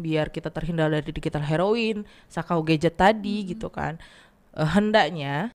biar kita terhindar dari digital heroin, sakau gadget tadi gitu kan. Eh, hendaknya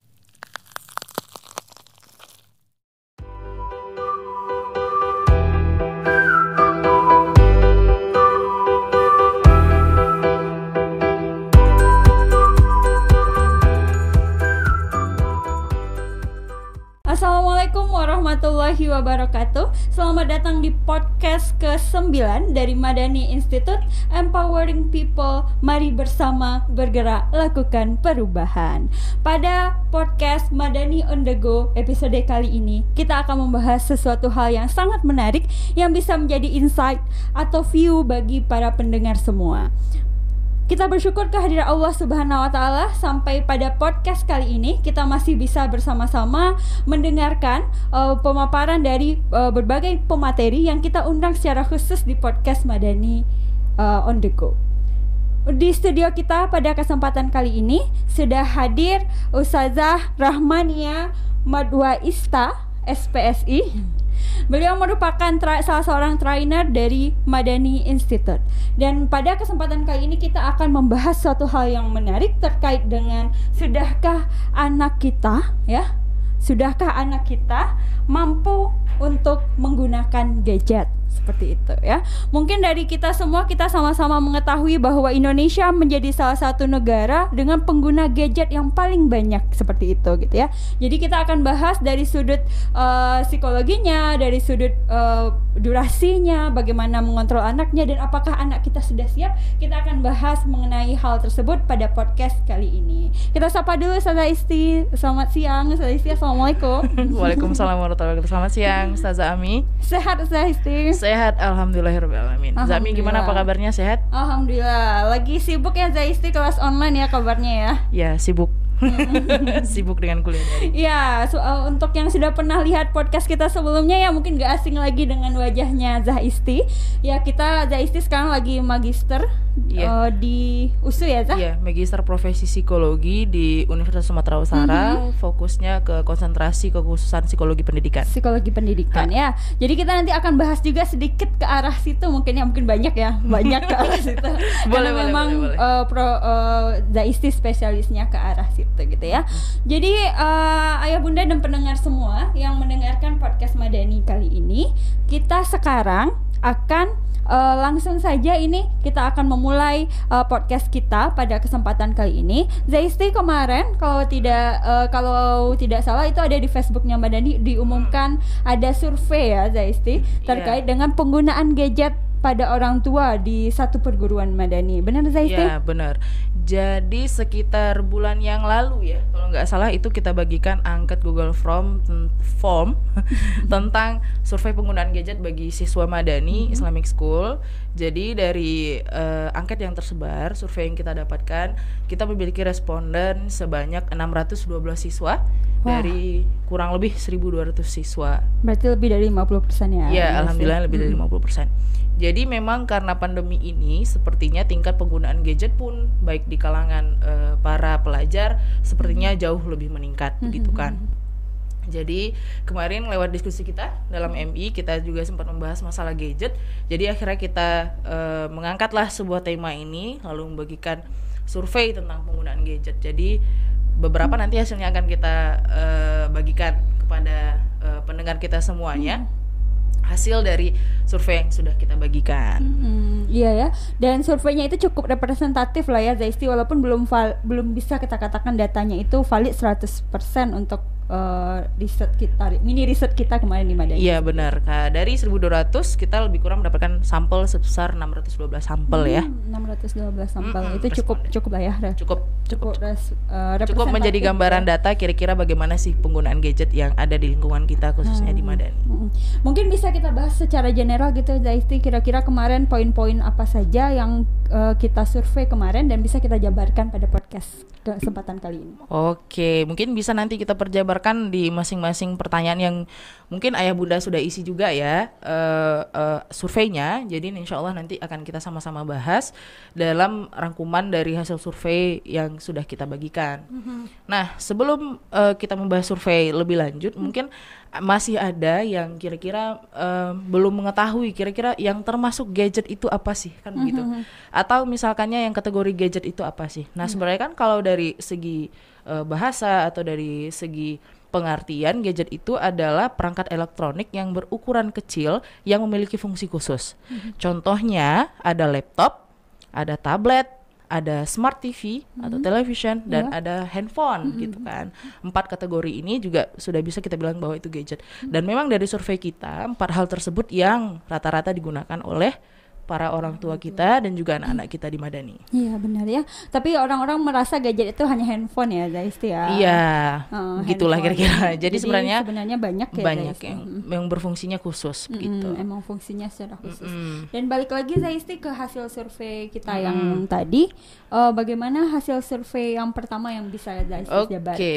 Datang di podcast ke-9 dari Madani Institute Empowering People. Mari bersama bergerak lakukan perubahan. Pada podcast Madani on the go episode kali ini Kita akan membahas sesuatu hal yang sangat menarik Yang bisa menjadi insight atau view bagi para pendengar semua kita bersyukur kehadiran Allah Subhanahu wa taala sampai pada podcast kali ini kita masih bisa bersama-sama mendengarkan uh, pemaparan dari uh, berbagai pemateri yang kita undang secara khusus di podcast Madani uh, on the go. Di studio kita pada kesempatan kali ini sudah hadir Ustazah Rahmania Madwa Ista SPSI. Beliau merupakan salah seorang trainer dari Madani Institute. Dan pada kesempatan kali ini kita akan membahas suatu hal yang menarik terkait dengan sudahkah anak kita ya? Sudahkah anak kita mampu untuk menggunakan gadget? Seperti itu ya. Mungkin dari kita semua kita sama-sama mengetahui bahwa Indonesia menjadi salah satu negara dengan pengguna gadget yang paling banyak seperti itu gitu ya. Jadi kita akan bahas dari sudut uh, psikologinya, dari sudut uh, durasinya, bagaimana mengontrol anaknya dan apakah anak kita sudah siap. Kita akan bahas mengenai hal tersebut pada podcast kali ini. Kita sapa dulu Ustazah Isti. Selamat siang Ustazah Isti. Assalamualaikum. Waalaikumsalam warahmatullahi wabarakatuh. Selamat siang Ustazah Ami. Sehat Ustazah Isti. Sehat, alhamdulillahirobbilalamin. Zami gimana apa kabarnya? Sehat? Alhamdulillah. Lagi sibuk ya Zaisti kelas online ya kabarnya ya? Ya sibuk. sibuk dengan kuliah dari. Ya, so, uh, untuk yang sudah pernah lihat podcast kita sebelumnya ya mungkin gak asing lagi dengan wajahnya Zaisti. Ya kita Zaisti sekarang lagi magister yeah. uh, di USU ya Zah? Iya, yeah, magister profesi psikologi di Universitas Sumatera Utara. Mm -hmm. Fokusnya ke konsentrasi kekhususan psikologi pendidikan. Psikologi pendidikan ha. ya. Jadi kita nanti akan bahas juga sedikit ke arah situ mungkin ya mungkin banyak ya banyak ke arah situ. boleh, Karena boleh, memang boleh, boleh. Uh, pro uh, Zaisti spesialisnya ke arah situ gitu gitu ya. Hmm. Jadi uh, ayah bunda dan pendengar semua yang mendengarkan podcast Madani kali ini, kita sekarang akan uh, langsung saja ini kita akan memulai uh, podcast kita pada kesempatan kali ini. Zaisti kemarin kalau tidak uh, kalau tidak salah itu ada di Facebooknya Madani diumumkan ada survei ya Zaisti terkait yeah. dengan penggunaan gadget pada orang tua di satu perguruan madani. Benar Zaisti? Ya benar. Jadi sekitar bulan yang lalu ya, kalau nggak salah itu kita bagikan angket Google Form form tentang survei penggunaan gadget bagi siswa madani mm -hmm. Islamic School. Jadi dari uh, angket yang tersebar, survei yang kita dapatkan, kita memiliki responden sebanyak 612 siswa Wah. dari kurang lebih 1.200 siswa. Berarti lebih dari 50% ya? Iya, alhamdulillah lebih dari 50%. Jadi memang karena pandemi ini sepertinya tingkat penggunaan gadget pun baik di kalangan uh, para pelajar sepertinya jauh lebih meningkat mm -hmm. begitu kan. Jadi kemarin lewat diskusi kita dalam MI kita juga sempat membahas masalah gadget. Jadi akhirnya kita uh, mengangkatlah sebuah tema ini lalu membagikan survei tentang penggunaan gadget. Jadi beberapa nanti hasilnya akan kita uh, bagikan kepada uh, pendengar kita semuanya. Hasil dari survei yang sudah kita bagikan. Hmm, iya ya. Dan surveinya itu cukup representatif lah ya Zaisti walaupun belum val, belum bisa kita katakan datanya itu valid 100% untuk uh, riset kita mini riset kita kemarin di Madani. Iya benar kak dari 1200 kita lebih kurang mendapatkan sampel sebesar 612 sampel hmm, ya. 612 sampel hmm, itu cukup cukup lah ya. Cukup cukup res, uh, cukup menjadi gambaran ya. data kira-kira bagaimana sih penggunaan gadget yang ada di lingkungan kita khususnya hmm. di Madani. Hmm. Mungkin bisa kita bahas secara general gitu Zaisti kira-kira kemarin poin-poin apa saja yang uh, kita survei kemarin dan bisa kita jabarkan pada podcast kesempatan kali ini. Oke, mungkin bisa nanti kita perjabar sebarkan di masing-masing pertanyaan yang mungkin ayah bunda sudah isi juga ya uh, uh, surveinya. Jadi insya Allah nanti akan kita sama-sama bahas dalam rangkuman dari hasil survei yang sudah kita bagikan. Mm-hmm. Nah sebelum uh, kita membahas survei lebih lanjut, mm-hmm. mungkin masih ada yang kira-kira uh, belum mengetahui kira-kira yang termasuk gadget itu apa sih kan begitu? Mm-hmm. Atau misalkannya yang kategori gadget itu apa sih? Nah mm-hmm. sebenarnya kan kalau dari segi uh, bahasa atau dari segi pengertian gadget itu adalah perangkat elektronik yang berukuran kecil yang memiliki fungsi khusus. Mm-hmm. Contohnya ada laptop, ada tablet, ada smart TV mm-hmm. atau television dan yeah. ada handphone mm-hmm. gitu kan. Empat kategori ini juga sudah bisa kita bilang bahwa itu gadget. Mm-hmm. Dan memang dari survei kita empat hal tersebut yang rata-rata digunakan oleh para orang tua kita dan juga anak-anak kita di Madani. Iya benar ya. Tapi orang-orang merasa gadget itu hanya handphone ya, Zaisti ya. Iya. Oh, gitulah kira-kira. Jadi, Jadi sebenarnya sebenarnya banyak ya banyak yang mm. yang berfungsinya khusus mm gitu. Emang fungsinya secara khusus. Mm Dan balik lagi Zaisti ke hasil survei kita mm yang tadi, uh, bagaimana hasil survei yang pertama yang bisa Zaisti okay. jabarkan? Oke.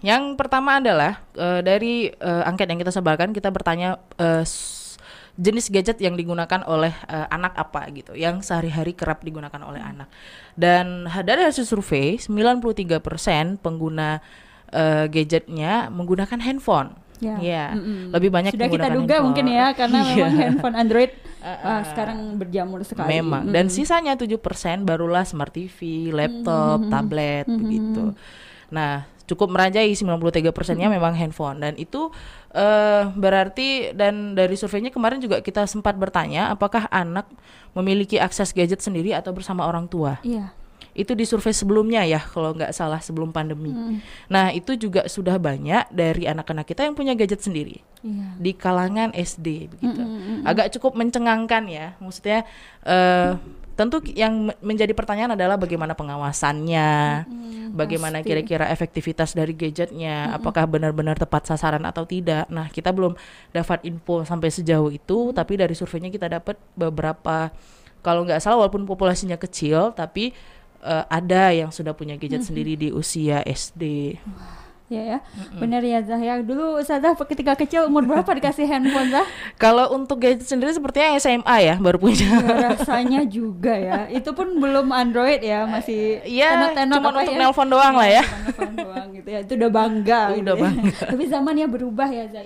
Yang pertama adalah uh, dari uh, angket yang kita sebarkan kita bertanya uh, jenis gadget yang digunakan oleh uh, anak apa gitu yang sehari-hari kerap digunakan oleh anak. Dan dari hasil survei 93% pengguna uh, gadgetnya menggunakan handphone. Ya, yeah. mm -mm. lebih banyak sudah kita duga handphone. mungkin ya karena yeah. memang handphone Android uh, sekarang berjamur sekali. Memang. Mm -hmm. Dan sisanya 7% barulah smart TV, laptop, mm -hmm. tablet mm -hmm. begitu. Nah, cukup merajai 93 persennya hmm. memang handphone dan itu uh, berarti dan dari surveinya kemarin juga kita sempat bertanya apakah anak memiliki akses gadget sendiri atau bersama orang tua. Iya. Itu di survei sebelumnya ya kalau nggak salah sebelum pandemi. Hmm. Nah itu juga sudah banyak dari anak-anak kita yang punya gadget sendiri iya. di kalangan SD begitu. Hmm, hmm, hmm. Agak cukup mencengangkan ya, maksudnya. Uh, tentu yang menjadi pertanyaan adalah bagaimana pengawasannya, hmm, bagaimana kira-kira efektivitas dari gadgetnya, hmm. apakah benar-benar tepat sasaran atau tidak. Nah, kita belum dapat info sampai sejauh itu, hmm. tapi dari surveinya kita dapat beberapa, kalau nggak salah walaupun populasinya kecil, tapi uh, ada yang sudah punya gadget hmm. sendiri di usia SD. Wow Ya ya, mm-hmm. benar ya Zah ya. Dulu Ustazah ketika kecil umur berapa dikasih handphone Zah? Kalau untuk gadget sendiri sepertinya SMA ya baru punya. Ya, rasanya juga ya. Itu pun belum Android ya, masih Iya, cuma untuk ya? nelpon doang lah ya. Nelpon doang gitu ya. Itu udah bangga. Gitu udah ya. bangga. Tapi zamannya berubah ya ya.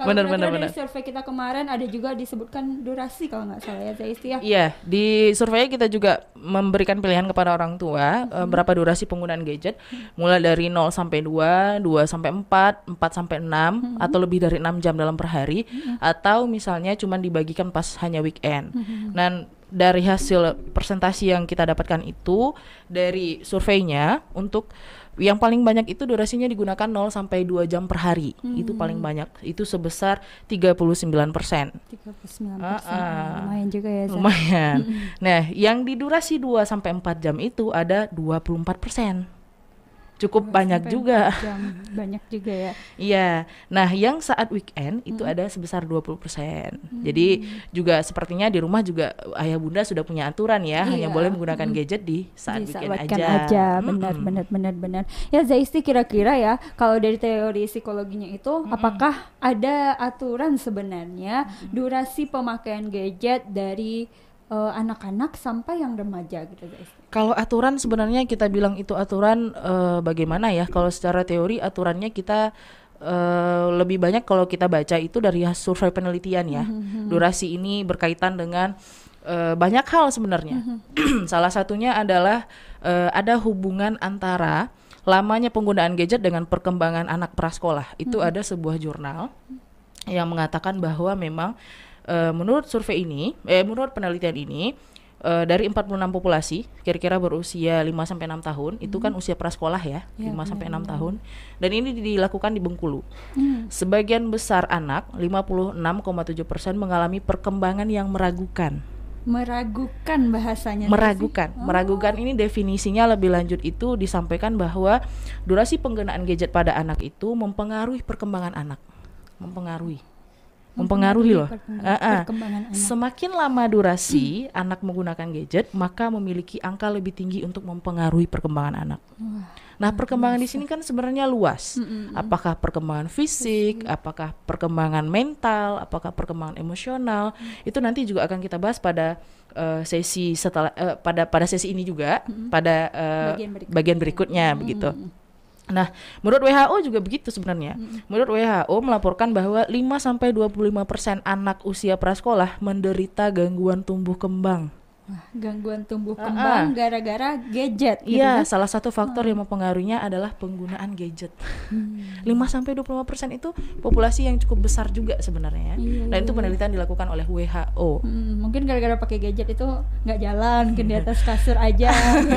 Kalau benar benar benar. survei kita kemarin ada juga disebutkan durasi kalau nggak salah ya Zaisti ya. Iya, di survei kita juga memberikan pilihan kepada orang tua mm-hmm. berapa durasi penggunaan gadget mulai dari 0 sampai 2 2 sampai 4, 4 sampai 6 hmm. atau lebih dari 6 jam dalam per hari hmm. atau misalnya cuma dibagikan pas hanya weekend. Hmm. Dan dari hasil presentasi yang kita dapatkan itu dari surveinya untuk yang paling banyak itu durasinya digunakan 0 sampai 2 jam per hari. Hmm. Itu paling banyak. Itu sebesar 39%. 39%. Uh, uh, lumayan juga ya. Zah. Lumayan. nah, yang di durasi 2 sampai 4 jam itu ada 24% cukup banyak juga. Jam. Banyak juga ya. Iya. Nah, yang saat weekend itu hmm. ada sebesar 20%. Hmm. Jadi juga sepertinya di rumah juga ayah bunda sudah punya aturan ya, iya. hanya boleh menggunakan hmm. gadget di saat di weekend, weekend aja. aja. Benar, hmm. benar, benar, benar. Ya Zaisti kira-kira ya, kalau dari teori psikologinya itu hmm. apakah ada aturan sebenarnya hmm. durasi pemakaian gadget dari uh, anak-anak sampai yang remaja gitu guys. Kalau aturan sebenarnya kita bilang itu aturan uh, bagaimana ya? Kalau secara teori aturannya kita uh, lebih banyak kalau kita baca itu dari survei penelitian ya. Mm-hmm. Durasi ini berkaitan dengan uh, banyak hal sebenarnya. Mm-hmm. Salah satunya adalah uh, ada hubungan antara lamanya penggunaan gadget dengan perkembangan anak prasekolah. Itu mm-hmm. ada sebuah jurnal yang mengatakan bahwa memang uh, menurut survei ini, eh menurut penelitian ini uh, dari 46 populasi kira-kira berusia 5 sampai 6 tahun, hmm. itu kan usia prasekolah ya, ya 5 sampai 6 tahun. Dan ini dilakukan di Bengkulu. Hmm. Sebagian besar anak, 56,7% mengalami perkembangan yang meragukan meragukan bahasanya meragukan oh. meragukan ini definisinya lebih lanjut itu disampaikan bahwa durasi penggunaan gadget pada anak itu mempengaruhi perkembangan anak mempengaruhi mempengaruhi loh. perkembangan anak. Semakin lama durasi anak menggunakan gadget, maka memiliki angka lebih tinggi untuk mempengaruhi perkembangan anak. Wah, Nah, perkembangan di sini kan sebenarnya luas. Mm-mm. Apakah perkembangan fisik, apakah perkembangan mental, apakah perkembangan emosional, itu nanti juga akan kita bahas pada eh, sesi setelah eh, pada pada sesi ini juga, pada eh, Bagian berikutnya. bagian berikutnya begitu. Nah, menurut WHO juga begitu sebenarnya. Menurut WHO melaporkan bahwa 5 sampai 25% anak usia prasekolah menderita gangguan tumbuh kembang. Wah, gangguan tumbuh kembang gara-gara gadget gitu Iya, kan? salah satu faktor yang mempengaruhinya adalah penggunaan gadget. Hmm. 5 sampai 25% itu populasi yang cukup besar juga sebenarnya. Iya, Dan iya, itu penelitian dilakukan oleh WHO. Hmm, mungkin gara-gara pakai gadget itu nggak jalan, mungkin di atas kasur aja.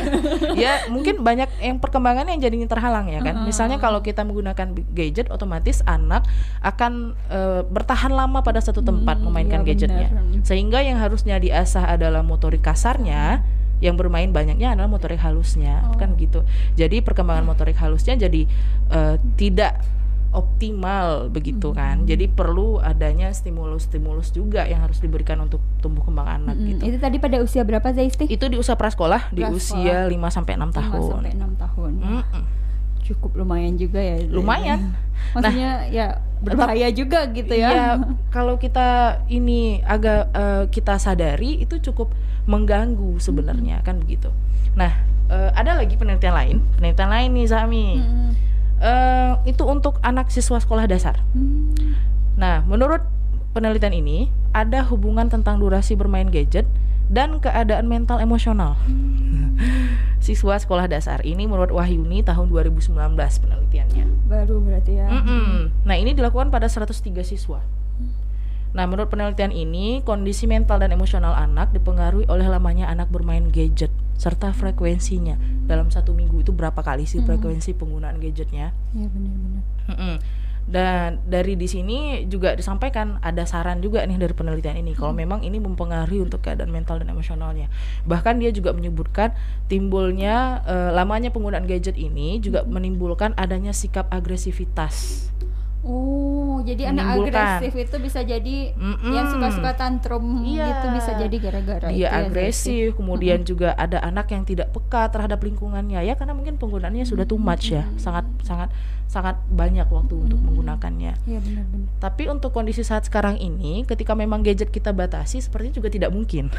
ya, mungkin banyak yang perkembangannya yang jadinya terhalang ya kan. Mm-mm. Misalnya kalau kita menggunakan gadget otomatis anak akan eh, bertahan lama pada satu tempat Hmm, memainkan iya, gadgetnya. benar. Sehingga yang harusnya diasah adalah motorik kasarnya, yang bermain banyaknya adalah motorik halusnya, Oh. kan gitu. Jadi perkembangan motorik halusnya jadi eh, tidak optimal begitu kan. Hmm. Jadi perlu adanya stimulus-stimulus juga yang harus diberikan untuk tumbuh kembang anak Mm-mm. gitu. Itu tadi pada usia berapa Zaisti? Itu di usia prasekolah di usia 5 sampai 6 5 tahun. sampai 6 tahun. Mm-mm. Cukup lumayan juga ya. Lumayan. Maksudnya ya berbahaya juga gitu ya. Iya, kalau kita ini agak eh, kita sadari itu cukup mengganggu sebenarnya kan begitu. Nah, eh, ada lagi penelitian lain, penelitian lain nih Zami. Mm-mm. Eh, itu untuk anak siswa sekolah dasar. Hmm. Nah, menurut penelitian ini ada hubungan tentang durasi bermain gadget dan keadaan mental emosional. Siswa sekolah dasar ini menurut Wahyuni tahun 2019 penelitiannya. Baru berarti ya. Mm-mm. Nah, ini dilakukan pada 103 siswa. Nah, menurut penelitian ini, kondisi mental dan emosional anak dipengaruhi oleh lamanya anak bermain gadget serta frekuensinya. Dalam satu minggu itu berapa kali sih frekuensi penggunaan gadgetnya? Iya benar-benar. Mm-mm. Dan dari di sini juga disampaikan ada saran juga nih dari penelitian ini kalau memang ini mempengaruhi untuk keadaan mental dan emosionalnya. Bahkan dia juga menyebutkan timbulnya eh, lamanya penggunaan gadget ini juga menimbulkan adanya sikap agresivitas. Oh, jadi anak agresif itu bisa jadi Mm-mm. yang suka-suka tantrum Iya. gitu bisa jadi gara-gara Dia ya, Zaisti. agresif, kemudian juga ada anak yang tidak peka terhadap lingkungannya ya karena mungkin penggunaannya sudah too much ya, sangat sangat sangat banyak waktu untuk menggunakannya. Iya benar-benar. Tapi untuk kondisi saat sekarang ini, ketika memang gadget kita batasi, sepertinya juga tidak mungkin.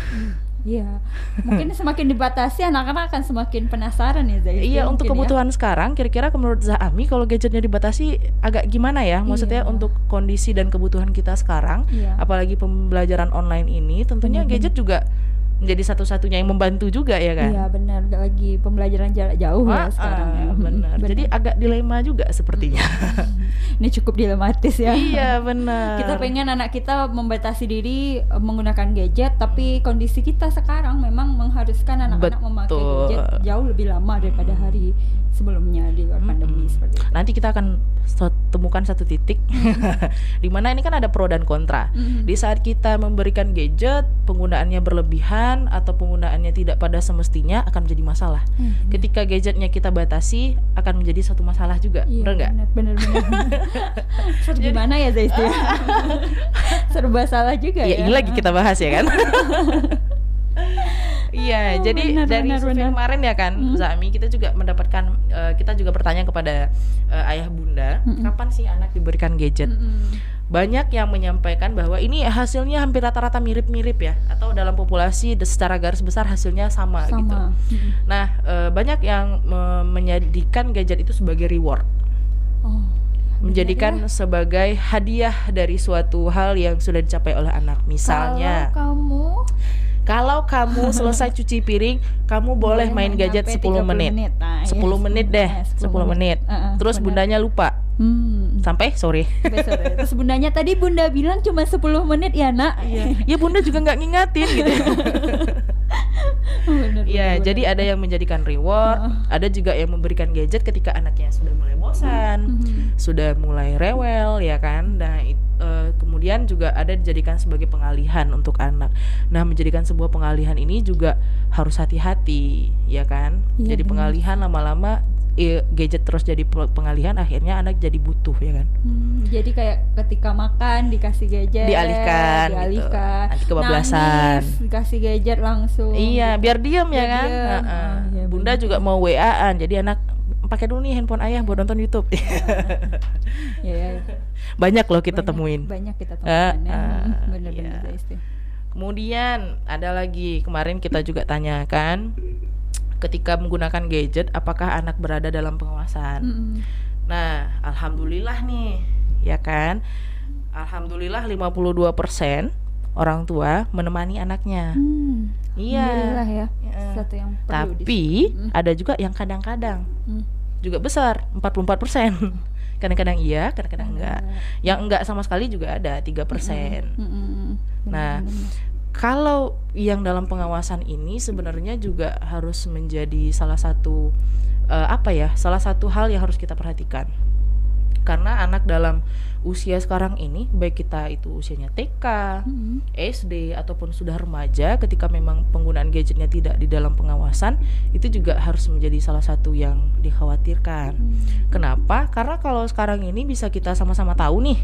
Iya. Mungkin semakin dibatasi anak-anak akan semakin penasaran ya. Iya, untuk ya. kebutuhan sekarang, kira-kira menurut Zahami kalau gadgetnya dibatasi agak gimana ya? Maksudnya Iya. untuk kondisi dan kebutuhan kita sekarang, Iya. apalagi pembelajaran online ini, tentunya Benar-benar. gadget juga menjadi satu-satunya yang membantu juga ya kan? Iya benar, nggak lagi pembelajaran jarak jauh Ah, ya sekarang ya. ah, benar. Jadi agak dilema juga sepertinya. ini cukup dilematis ya. iya, benar. Kita pengen anak kita membatasi diri menggunakan gadget, tapi kondisi kita sekarang memang mengharuskan anak-anak memakai gadget jauh lebih lama daripada hari sebelumnya di luar pandemi Mm-mm. seperti itu. Nanti kita akan temukan satu titik di mana ini kan ada pro dan kontra. Mm. Di saat kita memberikan gadget, penggunaannya berlebihan atau penggunaannya tidak pada semestinya akan menjadi masalah. Hmm. Ketika gadgetnya kita batasi akan menjadi satu masalah juga, Iya, benar nggak? Benar, benar, benar. Serba gimana ya Zaisti? Serba salah juga Ya, ya. ini lagi kita bahas ya kan. Iya, Oh, jadi benar, dari benar, survei benar. kemarin ya kan, Hmm. Zami, kita juga mendapatkan, eh, kita juga bertanya kepada eh, ayah bunda, Mm-mm. kapan sih anak diberikan gadget? Mm-mm. Banyak yang menyampaikan bahwa ini hasilnya hampir rata-rata mirip-mirip ya, atau dalam populasi secara garis besar hasilnya sama, gitu. Sama. Mm-mm. Nah, eh, banyak yang me- menjadikan gadget itu sebagai reward, Oh. menjadikan ya. sebagai hadiah dari suatu hal yang sudah dicapai oleh anak. Misalnya, kalau kamu kalau kamu selesai cuci piring, kamu boleh main gadget sampai 10 30 menit. Nah, iya, 10 menit deh, eh, 10 menit. Uh-uh, Terus benar. bundanya lupa. Hmm. Sampai sore. Terus bundanya tadi bunda bilang cuma 10 menit ya nak. ya bunda juga nggak ngingatin gitu. Bener, Iya, bener, jadi bener. ada yang menjadikan reward, ada juga yang memberikan gadget ketika anaknya sudah mulai bosan, Mhm. sudah mulai rewel ya kan. Nah, it- eh, kemudian juga ada dijadikan sebagai pengalihan untuk anak. Nah, menjadikan sebuah pengalihan ini juga harus hati-hati, ya kan. Iya, jadi benar. pengalihan lama-lama gadget terus jadi pe- pengalihan akhirnya anak jadi butuh ya kan Hmm, jadi kayak ketika makan dikasih gadget, Dialihkan, gitu. dialihkan. Nanti kebablasan. Nangis, dikasih gadget langsung. iya biar diem ya kan diem. Heeh. Oh, iya, bunda bener. juga mau WA-an jadi anak pakai dulu nih handphone ayah buat nonton YouTube Ya, ya. banyak loh kita Banyak- temuin Banyak kita ya. ah, Hmm, Bener-bener iya. Kemudian ada lagi kemarin kita juga tanyakan ketika menggunakan gadget apakah anak berada dalam pengawasan. Mm-mm. Nah, alhamdulillah nih, ya kan? Alhamdulillah 52% orang tua menemani anaknya. Hmm, Iya. Ya. Iya. Sesuatu yang perlu Tapi Mm. ada juga yang kadang-kadang Hmm. juga besar, 44%. Kadang-kadang iya, kadang-kadang enggak. Yang enggak sama sekali juga ada 3%. Mm-mm. Nah, Bener-bener. Kalau yang dalam pengawasan ini sebenarnya juga harus menjadi salah satu eh, apa ya, salah satu hal yang harus kita perhatikan. Karena anak dalam usia sekarang ini, baik kita itu usianya TK, Mm-mm. SD ataupun sudah remaja, ketika memang penggunaan gadgetnya tidak di dalam pengawasan, itu juga harus menjadi salah satu yang dikhawatirkan. Hmm. Kenapa? Karena kalau sekarang ini bisa kita sama-sama tahu nih,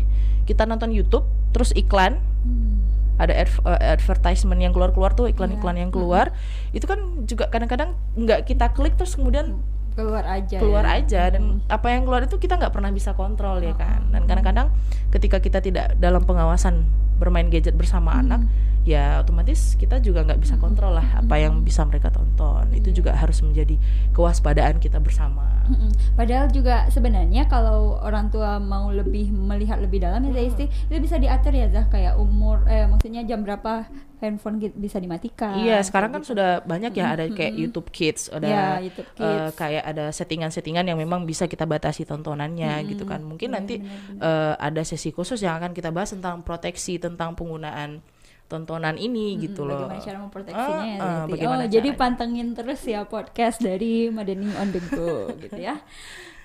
kita nonton YouTube, terus iklan, Hmm. Ada adv- eh, advertisement yang keluar-keluar tuh iklan-iklan Iya. yang keluar itu kan juga kadang-kadang nggak kita klik terus kemudian keluar aja keluar ya. aja dan Hmm. apa yang keluar itu kita nggak pernah bisa kontrol ya kan dan kadang-kadang ketika kita tidak dalam pengawasan bermain gadget bersama Hmm. anak ya otomatis kita juga nggak bisa kontrol lah apa yang bisa mereka tonton itu Iya. juga harus menjadi kewaspadaan kita bersama Mm-mm. Padahal juga sebenarnya kalau orang tua mau lebih melihat lebih dalam ya Hmm. Zaisti, itu bisa diatur ya Zah kayak umur eh maksudnya jam berapa handphone bisa dimatikan. Iya, sekarang kan gitu. sudah banyak ya ada kayak. YouTube Kids, ada Ya, YouTube eh, Kids. kayak ada settingan-settingan yang memang bisa kita batasi tontonannya Mm-mm. gitu kan. Mungkin Benar, nanti eh, ada sesi khusus yang akan kita bahas tentang proteksi tentang penggunaan tontonan ini gitu loh. Bagaimana cara memproteksinya ah, Zaisti. bagaimana Oh, jadi pantengin terus ya podcast dari Madani on the go gitu ya.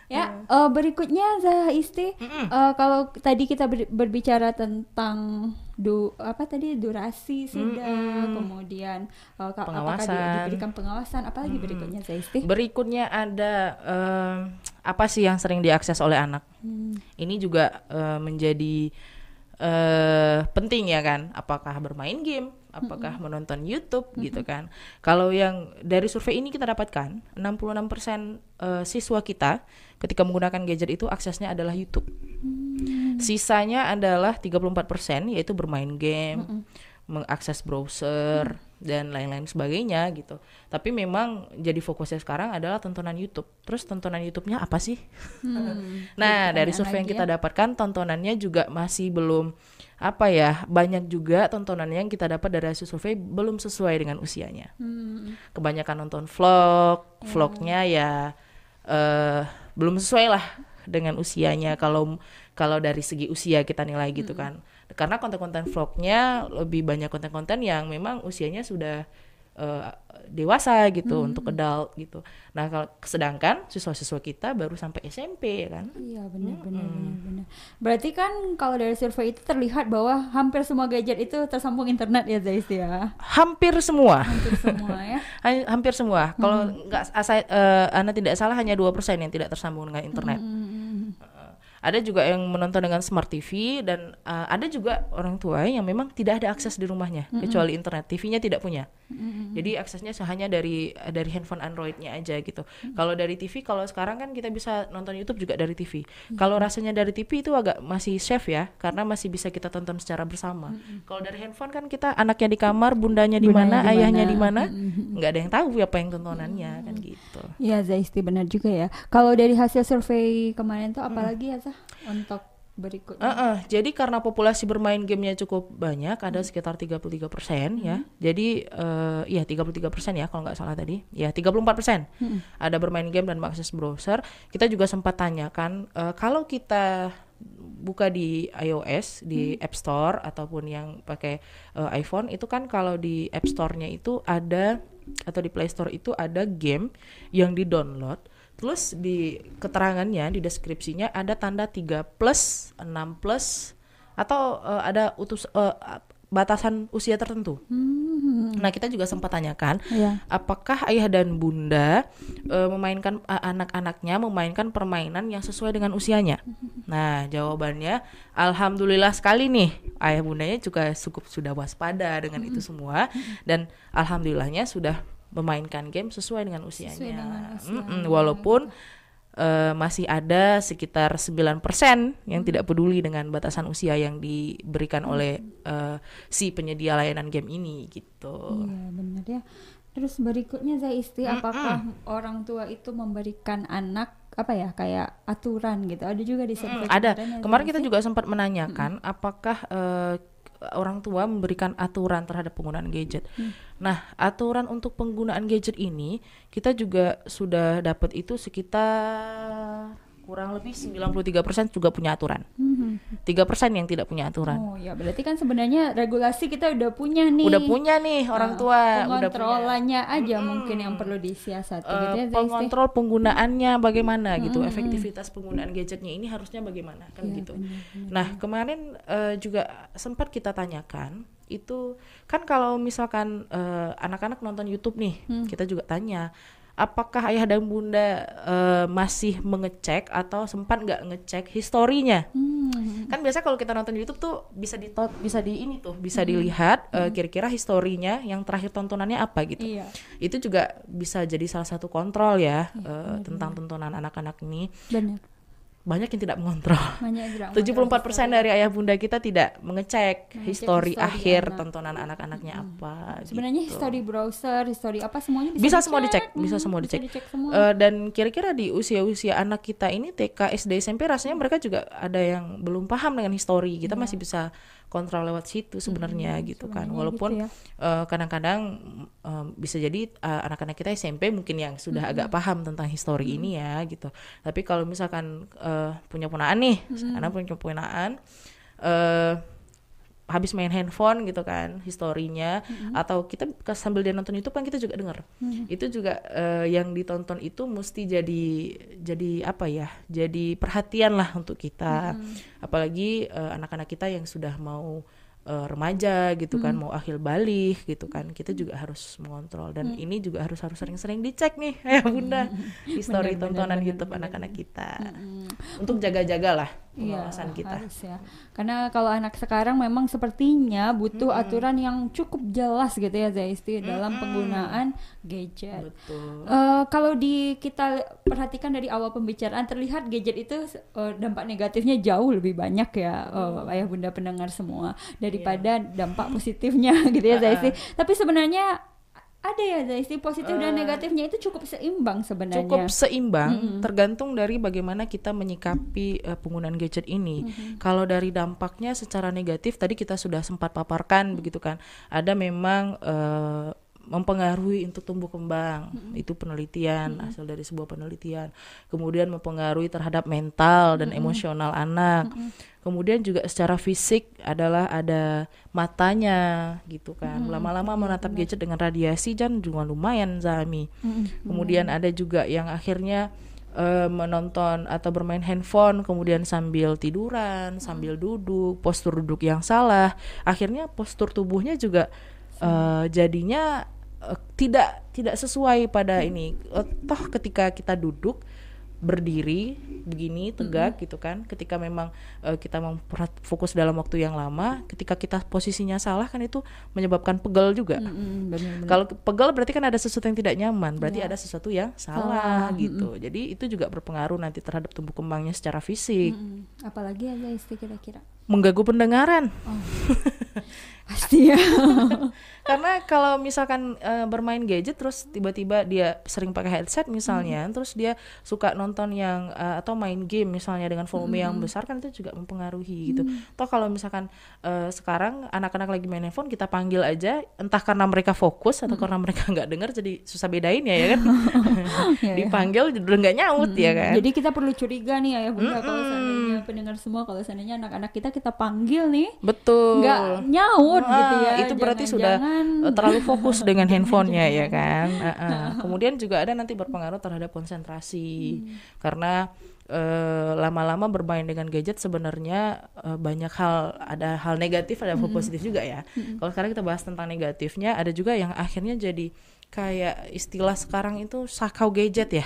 Ya, Iya. eh, berikutnya Zah Isti, Mm-mm. eh, kalau tadi kita ber- berbicara tentang du apa tadi durasi sudah, Mm-mm. kemudian eh, ka- apakah di- Pengawasan. diberikan pengawasan, apalagi berikutnya Zah Isti? Berikutnya ada em, apa sih yang sering diakses oleh anak? Hmm. Ini juga eh, menjadi eh penting ya kan apakah bermain game apakah menonton YouTube gitu kan? Kalau yang dari survei ini kita dapatkan 66% eh, siswa kita ketika menggunakan gadget itu aksesnya adalah YouTube. Sisanya adalah 34% yaitu bermain game mengakses browser dan lain-lain sebagainya gitu. Tapi memang jadi fokusnya sekarang adalah tontonan YouTube. Terus tontonan YouTube-nya apa sih? Hmm. Nah, dari survei yang kita ya. dapatkan tontonannya juga masih belum apa ya, banyak juga tontonan yang kita dapat dari hasil survei belum sesuai dengan usianya. Hmm. Kebanyakan nonton vlog, vlognya ya eh belum sesuai lah dengan usianya kalau kalau dari segi usia kita nilai gitu kan. Karena konten-konten vlognya lebih banyak konten-konten yang memang usianya sudah eh, dewasa gitu untuk adult gitu. Nah, kalau sedangkan siswa-siswa kita baru sampai SMP ya kan. Iya benar benar benar benar. Berarti kan kalau dari survei itu terlihat bahwa hampir semua gadget itu tersambung internet ya Zaisti ya. hampir semua Hampir semua ya. Ha- hampir semua kalau nggak asa eh, anda tidak salah hanya dua persen yang tidak tersambung dengan internet Hmm. ada juga yang menonton dengan smart TV dan eh, ada juga orang tua yang memang tidak ada akses di rumahnya kecuali internet TV-nya tidak punya jadi aksesnya hanya dari dari handphone Android-nya aja gitu. Kalau dari TV kalau sekarang kan kita bisa nonton YouTube juga dari TV kalau rasanya dari TV itu agak masih safe ya karena masih bisa kita tonton secara bersama. Kalau dari handphone kan kita anaknya di kamar bundanya di mana ayahnya di mana Mm-mm. nggak ada yang tahu apa yang tontonannya kan gitu. Iya Zaisti benar juga ya. Kalau dari hasil survei kemarin tuh apalagi ya Zah? Untuk berikutnya? Heeh, jadi karena populasi bermain gamenya cukup banyak, ada sekitar 33% ya. Jadi eh iya 33% ya kalau nggak salah tadi. Ya 34% Mm-mm. ada bermain game dan mengakses browser. Kita juga sempat tanyakan eh, kalau kita buka di iOS di App Store ataupun yang pakai eh, iPhone itu kan kalau di App Store-nya itu ada atau di Play Store itu ada game yang di-download terus di keterangannya di deskripsinya ada tanda 3 plus 6 plus atau eh, ada utus eh, batasan usia tertentu. Hmm. Nah, kita juga sempat tanyakan Iya. apakah ayah dan bunda eh, memainkan eh, anak-anaknya memainkan permainan yang sesuai dengan usianya. Nah, jawabannya alhamdulillah sekali nih. Ayah bundanya juga cukup sudah waspada dengan itu semua dan alhamdulillahnya sudah memainkan game sesuai dengan usianya. Sesuai dengan usia. Mm-mm, walaupun eh, masih ada sekitar 9% yang tidak peduli dengan batasan usia yang diberikan oleh eh, si penyedia layanan game ini gitu. Iya benar ya. Terus berikutnya Zaisti, apakah orang tua itu memberikan anak apa ya kayak aturan gitu? Ada juga di Hmm, survei ada. Kemarin kita juga sempat menanyakan apakah eh, orang tua memberikan aturan terhadap penggunaan gadget. Nah, aturan untuk penggunaan gadget ini kita juga sudah dapat itu sekitar kurang lebih 93% juga punya aturan. Mhm. 3% yang tidak punya aturan. Oh ya berarti kan sebenarnya regulasi kita udah punya nih. Udah punya nih orang Nah, tua, udah punya. pengontrolannya aja mungkin yang perlu disiasati Eh, gitu ya pengontrol penggunaannya bagaimana gitu, Mm-mm. efektivitas penggunaan gadgetnya ini harusnya bagaimana kan Iya, gitu. benar-benar. Nah kemarin eh, juga sempat kita tanyakan itu kan kalau misalkan eh, anak-anak nonton YouTube nih, Hmm. kita juga tanya apakah ayah dan bunda eh, masih mengecek atau sempat nggak ngecek historinya? Hmm. Kan biasa kalau kita nonton YouTube tuh bisa di bisa di ini tuh bisa dilihat eh, kira-kira historinya yang terakhir tontonannya apa gitu Iya. itu juga bisa jadi salah satu kontrol ya Iya, eh, tentang tontonan anak-anak ini Benar. Banyak yang tidak mengontrol Banyak yang tidak 74% dari ayah bunda kita tidak mengecek Mengecek histori histori akhir anak. tontonan anak-anaknya apa Sebenarnya gitu. history browser, history apa semuanya bisa, Bisa semua dicek, bisa Hmm, semua dicek. semua. Eh, dan kira-kira di usia-usia anak kita ini TK, SD, SMP rasanya mereka juga ada yang belum paham dengan histori. Kita masih bisa kontrol lewat situ sebenarnya gitu kan. Sebenarnya Walaupun gitu ya. eh, kadang-kadang em, bisa jadi eh, anak-anak kita SMP mungkin yang sudah agak paham tentang histori ini ya gitu. Tapi kalau misalkan eh, punya ponaan nih, anak punya ponaan eh habis main handphone gitu kan historinya atau kita sambil dia nonton YouTube kan kita juga dengar itu juga eh, yang ditonton itu mesti jadi jadi apa ya jadi perhatian lah untuk kita. Apalagi eh, anak-anak kita yang sudah mau eh, remaja gitu kan mau akhir balik gitu kan kita juga harus mengontrol. Dan ini juga harus harus sering-sering dicek nih ya bunda histori Benar, benar, tontonan benar, YouTube anak-anak kita. Mm. untuk jaga-jaga Iya, pengawasan kita. harus ya. Karena kalau anak sekarang memang sepertinya butuh aturan yang cukup jelas gitu ya Zaisti dalam penggunaan gadget. betul. Eh, kalau di kita perhatikan dari awal pembicaraan terlihat gadget itu eh, dampak negatifnya jauh lebih banyak ya eh, ayah bunda pendengar semua daripada dampak positifnya gitu ya Zaisti. Tapi sebenarnya ada ya Zaisti positif dan negatifnya itu cukup seimbang sebenarnya. cukup seimbang tergantung dari bagaimana kita menyikapi eh, penggunaan gadget ini. Kalau dari dampaknya secara negatif tadi kita sudah sempat paparkan begitu kan. Ada memang eh, mempengaruhi untuk tumbuh kembang. Itu penelitian hasil dari sebuah penelitian. Kemudian mempengaruhi terhadap mental dan emosional anak. Kemudian juga secara fisik adalah ada matanya gitu kan. Lama-lama menatap gadget dengan radiasi kan juga lumayan Zami. Kemudian ada juga yang akhirnya eh, menonton atau bermain handphone kemudian sambil tiduran, sambil duduk, postur duduk yang salah, akhirnya postur tubuhnya juga eh, jadinya eh, tidak tidak sesuai pada ini. Eh, toh ketika kita duduk berdiri begini tegak gitu kan ketika memang eh, kita fokus dalam waktu yang lama ketika kita posisinya salah kan itu menyebabkan pegel juga Mm-mm, benar-benar. kalau pegel berarti kan ada sesuatu yang tidak nyaman, berarti Ya. ada sesuatu yang Salah, salah gitu. Jadi itu juga berpengaruh nanti terhadap tumbuh kembangnya secara fisik, Mm-mm. Apalagi ya Zaisti kira-kira. mengganggu pendengaran. Pasti ya. Karena kalau misalkan eh, bermain gadget terus tiba-tiba dia sering pakai headset misalnya, terus dia suka nonton yang eh, atau main game misalnya dengan volume yang besar kan itu juga mempengaruhi gitu. Toh kalau misalkan eh, sekarang anak-anak lagi main handphone kita panggil aja entah karena mereka fokus atau karena mereka nggak dengar jadi susah bedain ya ya kan. Ya, ya. Dipanggil udah nggak nyaut ya kan. Jadi kita perlu curiga nih ayah bunda kalau seandainya pendengar semua kalau seandainya anak-anak kita kita panggil nih betul. nggak nyaut Wah, gitu ya. itu berarti sudah eh, terlalu fokus dengan handphonenya ya kan? Uh, uh. kemudian juga ada nanti berpengaruh terhadap konsentrasi. Karena eh, lama-lama bermain dengan gadget sebenarnya eh, banyak hal ada hal negatif ada hal positif juga ya. Kalau sekarang kita bahas tentang negatifnya ada juga yang akhirnya jadi kayak istilah sekarang itu sakau gadget ya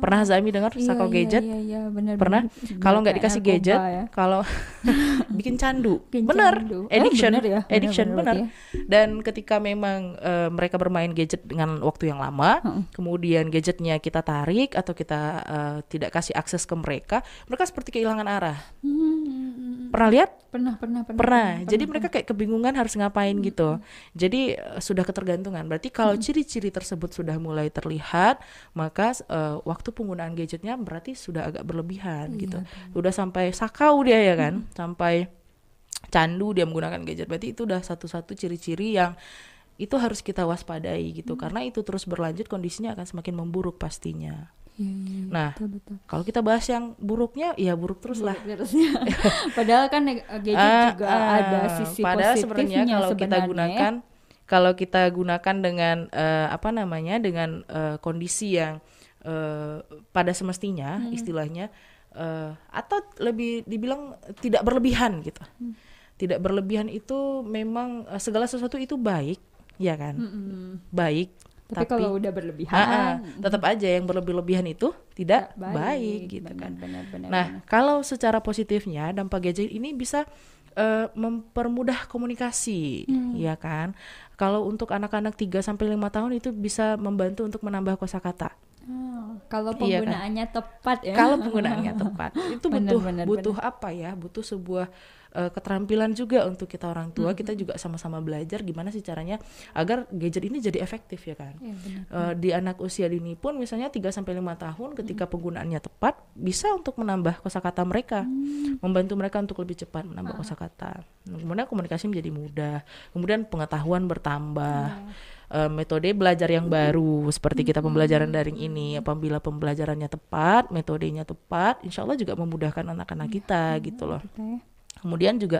pernah Zami dengar Iya, sakau iya, gadget? iya, iya, benar, pernah? kalau nggak dikasih gadget ya. kalau bikin candu. Bikin bener candu. Eh, addiction. bener ya, bener, addiction bener bener berarti dan ketika memang eh, mereka bermain gadget dengan waktu yang lama Heeh. kemudian gadgetnya kita tarik atau kita eh, tidak kasih akses ke mereka mereka seperti kehilangan arah. Hmm, hmm, hmm. pernah lihat? Pernah pernah pernah pernah. jadi mereka kayak kebingungan harus ngapain gitu. jadi eh, sudah ketergantungan. Berarti kalau ciri-ciri tersebut sudah mulai terlihat maka eh, waktu penggunaan gadgetnya berarti sudah agak berlebihan gitu. udah sampai sakau dia ya kan? Sampai candu dia menggunakan gadget. Berarti itu udah satu-satu ciri-ciri yang itu harus kita waspadai gitu. Karena itu terus berlanjut kondisinya akan semakin memburuk pastinya. Iya, iya, iya, Nah, betul, betul. kalau kita bahas yang buruknya ya buruk terus lah. Terusnya. Padahal kan neg- gadget Ah, juga ah. ada sisi Padahal positifnya sebenarnya kalau kita sebenarnya. ya. gunakan kalau kita gunakan dengan eh, apa namanya dengan eh, kondisi yang eh, pada semestinya Hmm. istilahnya eh, atau lebih dibilang tidak berlebihan gitu. Hmm. Tidak berlebihan itu memang eh, segala sesuatu itu baik, ya kan? Mm-mm. Baik. Tapi, kalau udah berlebihan, Ah, ah, tetap aja yang berlebih-lebihan itu tidak nggak baik, gitu benar, kan. Benar, benar, Nah, benar. kalau secara positifnya dampak gadget ini bisa eh, mempermudah komunikasi, Hmm. ya kan? Kalau untuk anak-anak 3 sampai 5 tahun itu bisa membantu untuk menambah kosakata. Oh, kalau Iya kan? penggunaannya tepat ya. Kalau penggunaannya tepat, itu Benar, butuh benar, butuh apa ya? Butuh sebuah eh, keterampilan juga untuk kita orang tua. Hmm. Kita juga sama-sama belajar gimana sih caranya agar gadget ini jadi efektif ya kan? Iya, benar. Eh, di anak usia dini pun misalnya 3 sampai 5 tahun ketika Hmm. penggunaannya tepat bisa untuk menambah kosakata mereka, Hmm. membantu mereka untuk lebih cepat menambah Ah. kosakata. Kemudian komunikasi menjadi mudah, kemudian pengetahuan bertambah. Iya. Eh, metode belajar yang baru seperti kita Hmm. pembelajaran daring ini apabila pembelajarannya tepat, metodenya tepat, insya Allah juga memudahkan anak-anak Iya, kita gitu loh. Kita ya. Kemudian juga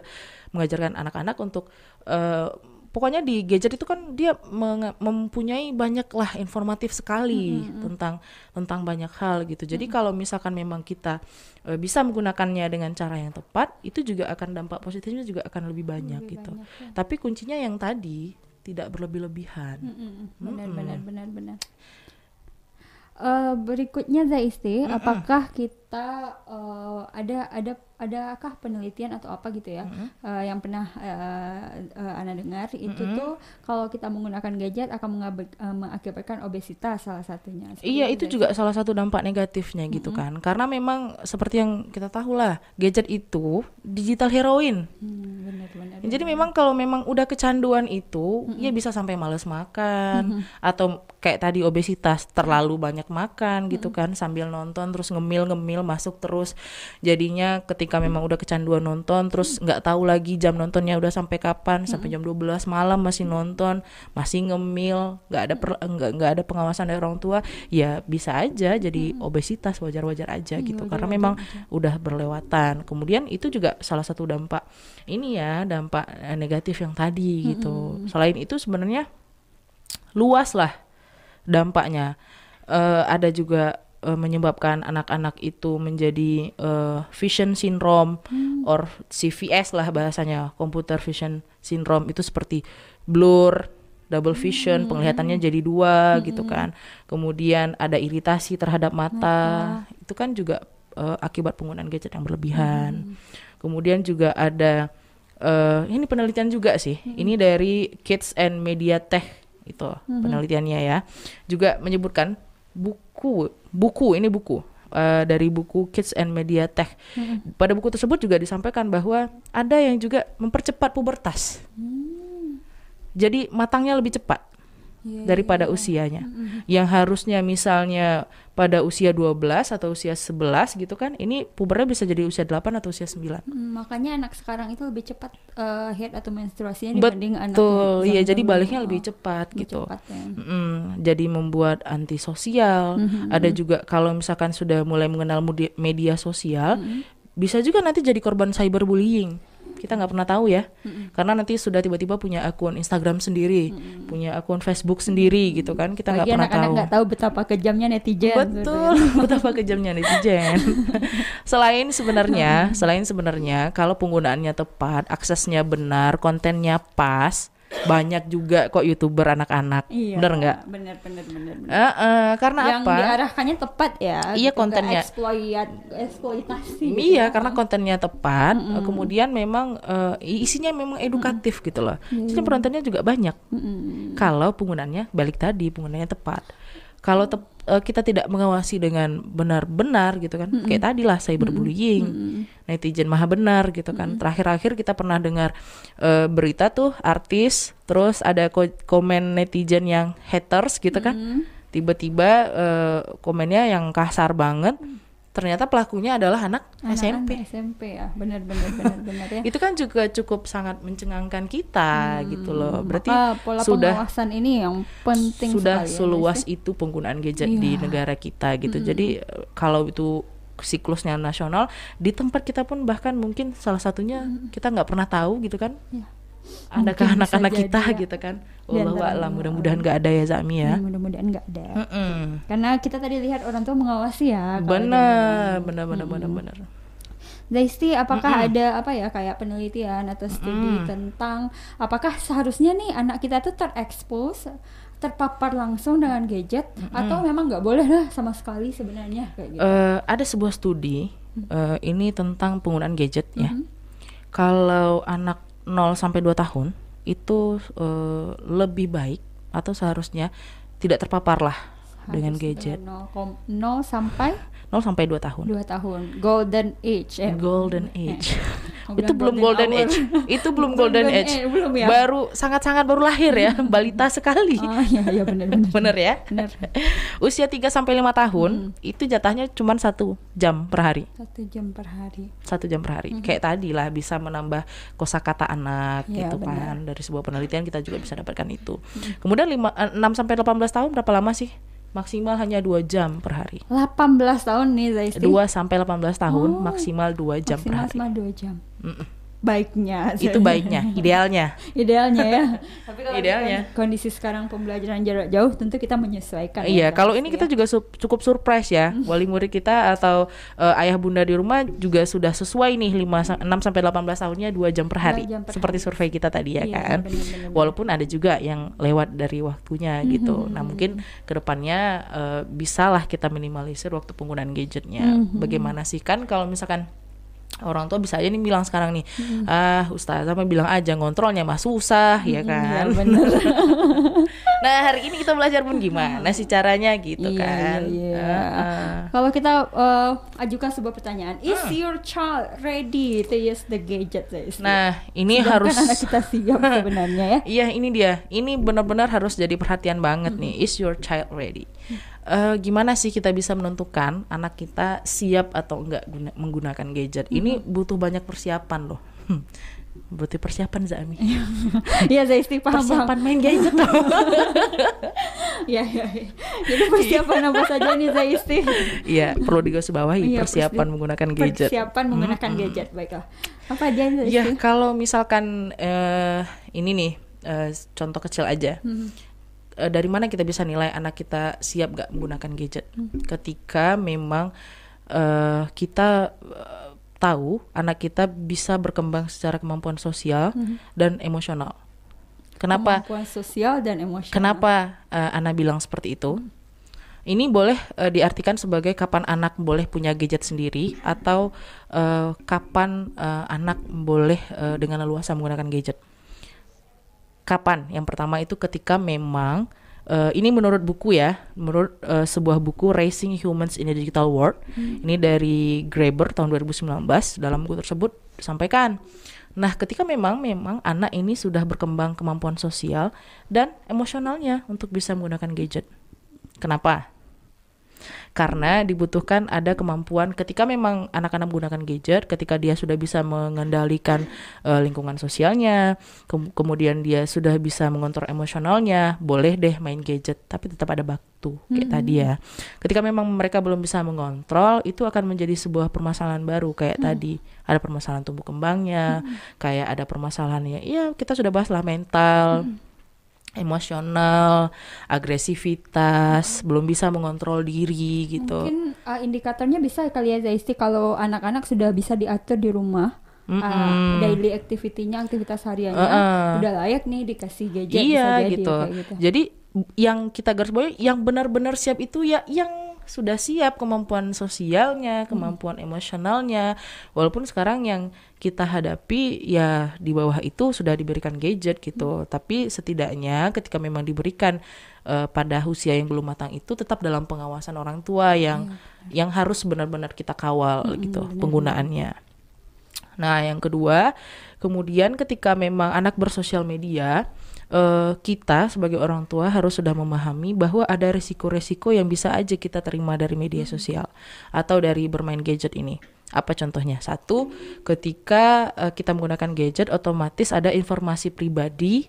mengajarkan anak-anak untuk eh, pokoknya di gadget itu kan dia mempunyai banyak lah informatif sekali tentang tentang banyak hal gitu. Jadi kalau misalkan memang kita eh, bisa menggunakannya dengan cara yang tepat, itu juga akan dampak positifnya juga akan lebih banyak Lebih gitu. banyak, ya. Tapi kuncinya yang tadi tidak berlebih-lebihan. Benar, Mm-mm. benar, benar, benar. Eh, berikutnya Zaisti, apakah kita eh, ada ada adakah penelitian atau apa gitu ya eh, yang pernah eh, eh, Ana dengar? Itu tuh kalau kita menggunakan gadget akan eh, mengakibatkan obesitas salah satunya. Seperti Iya itu juga salah satu dampak negatifnya gitu kan. Karena memang seperti yang kita tahu lah gadget itu digital heroin. Hmm, benar, benar. jadi memang kalau memang udah kecanduan itu ya bisa sampai males makan. Atau kayak tadi obesitas terlalu banyak makan gitu kan sambil nonton terus ngemil-ngemil masuk terus. Jadinya ketika memang udah kecanduan nonton terus nggak tahu lagi jam nontonnya udah sampai kapan sampai jam 12 malam masih nonton masih ngemil nggak ada nggak nggak ada pengawasan dari orang tua ya bisa aja jadi obesitas wajar-wajar aja gitu. karena memang udah berlewatan. Kemudian itu juga salah satu dampak ini ya dampak eh, negatif yang tadi gitu. Selain itu sebenarnya luas lah dampaknya. Eh, ada juga eh, menyebabkan anak-anak itu menjadi eh, vision syndrome or CVS lah bahasanya computer vision syndrome. Itu seperti blur double vision penglihatannya jadi dua gitu kan. Kemudian ada iritasi terhadap mata, itu kan juga eh, akibat penggunaan gadget yang berlebihan. Kemudian juga ada eh, ini penelitian juga sih. Ini dari Kids and Media Tech itu penelitiannya ya. Juga menyebutkan buku buku ini buku eh, dari buku Kids and Media Tech. Pada buku tersebut juga disampaikan bahwa ada yang juga mempercepat pubertas. Jadi matangnya lebih cepat Iya, daripada usianya. Yang harusnya misalnya pada usia 12 atau usia 11 gitu kan, ini pubernya bisa jadi usia 8 atau usia 9. Hmm, makanya anak sekarang itu lebih cepat eh, head atau menstruasinya dibanding anak Betul, iya jadi baliknya lebih Oh, cepat lebih gitu. cepat ya. Mm, jadi membuat antisosial. Mhm, Ada juga kalau misalkan sudah mulai mengenal media sosial, Mhm. bisa juga nanti jadi korban cyberbullying kita nggak pernah tahu ya. Karena nanti sudah tiba-tiba punya akun Instagram sendiri punya akun Facebook sendiri gitu kan. Kita nggak pernah tahu. nggak tahu betapa kejamnya netizen. Betul, betapa kejamnya netizen. selain sebenarnya, selain sebenarnya kalau penggunaannya tepat, aksesnya benar, kontennya pas, banyak juga kok youtuber anak-anak, Iya. bener nggak? Bener bener bener. bener. Eh, eh, karena Yang apa? diarahkannya tepat ya. Iya, gitu, kontennya. eksploit, eksploitasi. gitu Iya, ya. karena kontennya tepat, eh, kemudian memang eh, isinya memang edukatif gitu loh. Jadi penontonnya juga banyak. Mm-mm. Kalau penggunaannya balik tadi, penggunaannya tepat. Kalau tep- eh, kita tidak mengawasi dengan benar-benar gitu kan, kayak tadi lah cyberbullying, netizen maha benar gitu kan. Terakhir-akhir kita pernah dengar eh, berita tuh artis, terus ada ko- komen netizen yang haters gitu kan, tiba-tiba eh, komennya yang kasar banget. Ternyata pelakunya adalah anak, SMP. Anak-anak SMP ya, benar benar benar benar ya. Itu kan juga cukup sangat mencengangkan kita gitu loh. Berarti Maka pola sudah pengawasan ini yang penting sudah sekali ya, seluas Desi. itu penggunaan gadget di Iya. negara kita gitu. Jadi eh, kalau itu siklusnya nasional di tempat kita pun bahkan mungkin salah satunya kita nggak pernah tahu gitu kan. Iya. Adakah anak-anak kita ya. gitu kan? Wallahu a'lam. Mudah-mudahan nggak ada ya Zami ya. Hmm, mudah-mudahan nggak ada. Mm-mm. Karena kita tadi lihat orang tua mengawasi ya. Benar, benar, benar, benar, benar. Zaisti, apakah ada apa ya kayak penelitian atau studi tentang apakah seharusnya nih anak kita tuh terekspos, terpapar langsung dengan gadget atau memang nggak boleh lah sama sekali sebenarnya kayak gitu. Eh, ada sebuah studi eh, ini tentang penggunaan gadget ya. Kalau anak 0 sampai 2 tahun itu eh, lebih baik atau seharusnya tidak terpapar lah dengan gadget. 0, 0 sampai 0 sampai 2 tahun. 2 tahun. Golden age eh. Golden age. Mau itu bilang belum golden, hour. age. Itu belum golden, Golden age. belum ya? Baru sangat-sangat baru lahir ya, balita sekali. Ah iya iya benar benar. Bener ya? Benar. Usia 3 sampai 5 tahun itu jatahnya cuma satu jam per hari. Satu jam per hari. satu jam per hari kayak tadi lah bisa menambah kosakata anak Iya, gitu benar. kan dari sebuah penelitian kita juga bisa dapatkan itu kemudian lima, eh, 6 sampai 18 tahun berapa lama sih maksimal hanya dua jam per hari 18 tahun nih Zaisti. 2 sampai 18 tahun Oh, maksimal 2 jam per Maksimal hari cuma 2 jam. Mm-mm. Baiknya. itu baiknya idealnya Idealnya ya. Tapi kalau Idealnya. kondisi sekarang pembelajaran jarak jauh tentu kita menyesuaikan. Iya, ya, kalau ini ya. kita juga su- cukup surprise ya. Wali murid kita atau eh, ayah bunda di rumah juga sudah sesuai nih 5 6 sampai 18 tahunnya 2 jam per hari. jam per seperti hari. survei kita tadi ya Iya, kan. benar-benar. Walaupun ada juga yang lewat dari waktunya gitu. Nah, mungkin ke depannya eh, bisalah kita minimalisir waktu penggunaan gadgetnya. Bagaimana sih kan kalau misalkan orang tua bisa aja nih bilang sekarang nih, ah ustazah mah bilang aja ngontrolnya mah susah ya Iya, kan. benar. Nah hari ini kita belajar pun gimana sih caranya gitu Iya, kan. iya, iya. Heeh. Kalau kita eh, ajukan sebuah pertanyaan, is Hmm. your child ready to use the gadget? Zaisti? Nah ini Sedangkan harus anak kita siap sebenarnya ya. Iya ini dia. Ini benar-benar harus jadi perhatian banget nih. Is your child ready? Eh, gimana sih kita bisa menentukan anak kita siap atau enggak guna- menggunakan gadget? Ini butuh banyak persiapan loh. Hmm. Butuh persiapan Zami. Iya Zaisti paham paham. persiapan main gadget loh. Iya iya. iya. Jadi persiapan apa saja nih Zaisti? Iya perlu digarisbawahi Iya, persiapan persi- menggunakan gadget. Persiapan menggunakan gadget baiklah. Apa aja Zaisti? Ya kalau misalkan eh, ini nih eh, contoh kecil aja. Eh, dari mana kita bisa nilai anak kita siap gak menggunakan gadget? Ketika memang eh, kita eh, tahu anak kita bisa berkembang secara kemampuan sosial dan emosional. Kenapa? Kemampuan sosial dan emosional. Kenapa eh, Ana bilang seperti itu? Ini boleh eh, diartikan sebagai kapan anak boleh punya gadget sendiri atau eh, kapan eh, anak boleh eh, dengan leluasa menggunakan gadget. Kapan? Yang pertama itu ketika memang eh, ini menurut buku ya, menurut eh, sebuah buku Raising Humans in the Digital World. Ini dari Graeber tahun 2019 dalam buku tersebut disampaikan Nah, ketika memang memang anak ini sudah berkembang kemampuan sosial dan emosionalnya untuk bisa menggunakan gadget. Kenapa? Karena dibutuhkan ada kemampuan ketika memang anak-anak menggunakan gadget ketika dia sudah bisa mengendalikan uh, lingkungan sosialnya ke kemudian dia sudah bisa mengontrol emosionalnya boleh deh main gadget tapi tetap ada waktu kayak hmm. tadi ya ketika memang mereka belum bisa mengontrol itu akan menjadi sebuah permasalahan baru kayak hmm. tadi ada permasalahan tumbuh kembangnya hmm. kayak ada permasalahan ya ya kita sudah bahas lah mental hmm emosional, agresivitas, belum bisa mengontrol diri gitu. Mungkin uh, indikatornya bisa kali ya Zaisti kalau anak-anak sudah bisa diatur di rumah. Mm uh, daily activity-nya, aktivitas hariannya uh -uh. udah layak nih dikasih gadget iya, bisa jadi gitu. gitu. Jadi yang kita garis bawahi yang benar-benar siap itu ya yang sudah siap kemampuan sosialnya, hmm. kemampuan hmm. emosionalnya. Walaupun sekarang yang kita hadapi ya di bawah itu sudah diberikan gadget gitu. Hmm. Tapi setidaknya ketika memang diberikan uh, pada usia yang belum matang itu tetap dalam pengawasan orang tua yang hmm. yang harus benar-benar kita kawal hmm, gitu benar, penggunaannya. Nah, yang kedua, kemudian ketika memang anak bersosial media uh, kita sebagai orang tua harus sudah memahami bahwa ada resiko-resiko yang bisa aja kita terima dari media hmm. sosial atau dari bermain gadget ini. Apa contohnya? Satu, ketika uh, kita menggunakan gadget, otomatis ada informasi pribadi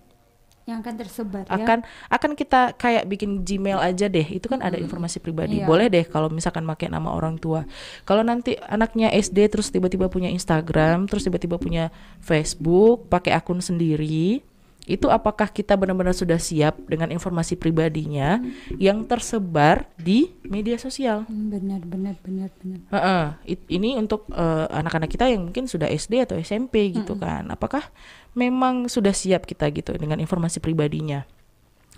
yang akan tersebar ya? akan ya? akan kita kayak bikin Gmail aja deh itu kan hmm. ada informasi pribadi iya. boleh deh kalau misalkan pakai nama orang tua kalau nanti anaknya SD terus tiba-tiba punya Instagram terus tiba-tiba punya Facebook pakai akun sendiri itu apakah kita benar-benar sudah siap dengan informasi pribadinya hmm. yang tersebar di media sosial? Benar, benar, benar, benar. Uh -uh. It, ini untuk uh, anak-anak kita yang mungkin sudah SD atau SMP gitu hmm. kan. Apakah memang sudah siap kita gitu dengan informasi pribadinya?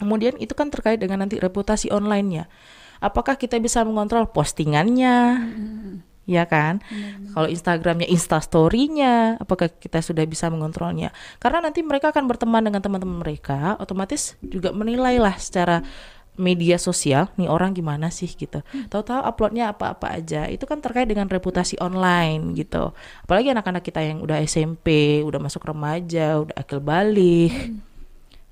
Kemudian itu kan terkait dengan nanti reputasi online-nya. Apakah kita bisa mengontrol postingannya? Hmm ya kan? Hmm. Kalau Instagramnya Instastorynya, apakah kita sudah bisa mengontrolnya? Karena nanti mereka akan berteman dengan teman-teman mereka, otomatis juga menilai lah secara media sosial nih orang gimana sih gitu. Hmm. Tahu-tahu uploadnya apa-apa aja. Itu kan terkait dengan reputasi online gitu. Apalagi anak-anak kita yang udah SMP, udah masuk remaja, udah akil balik. Hmm.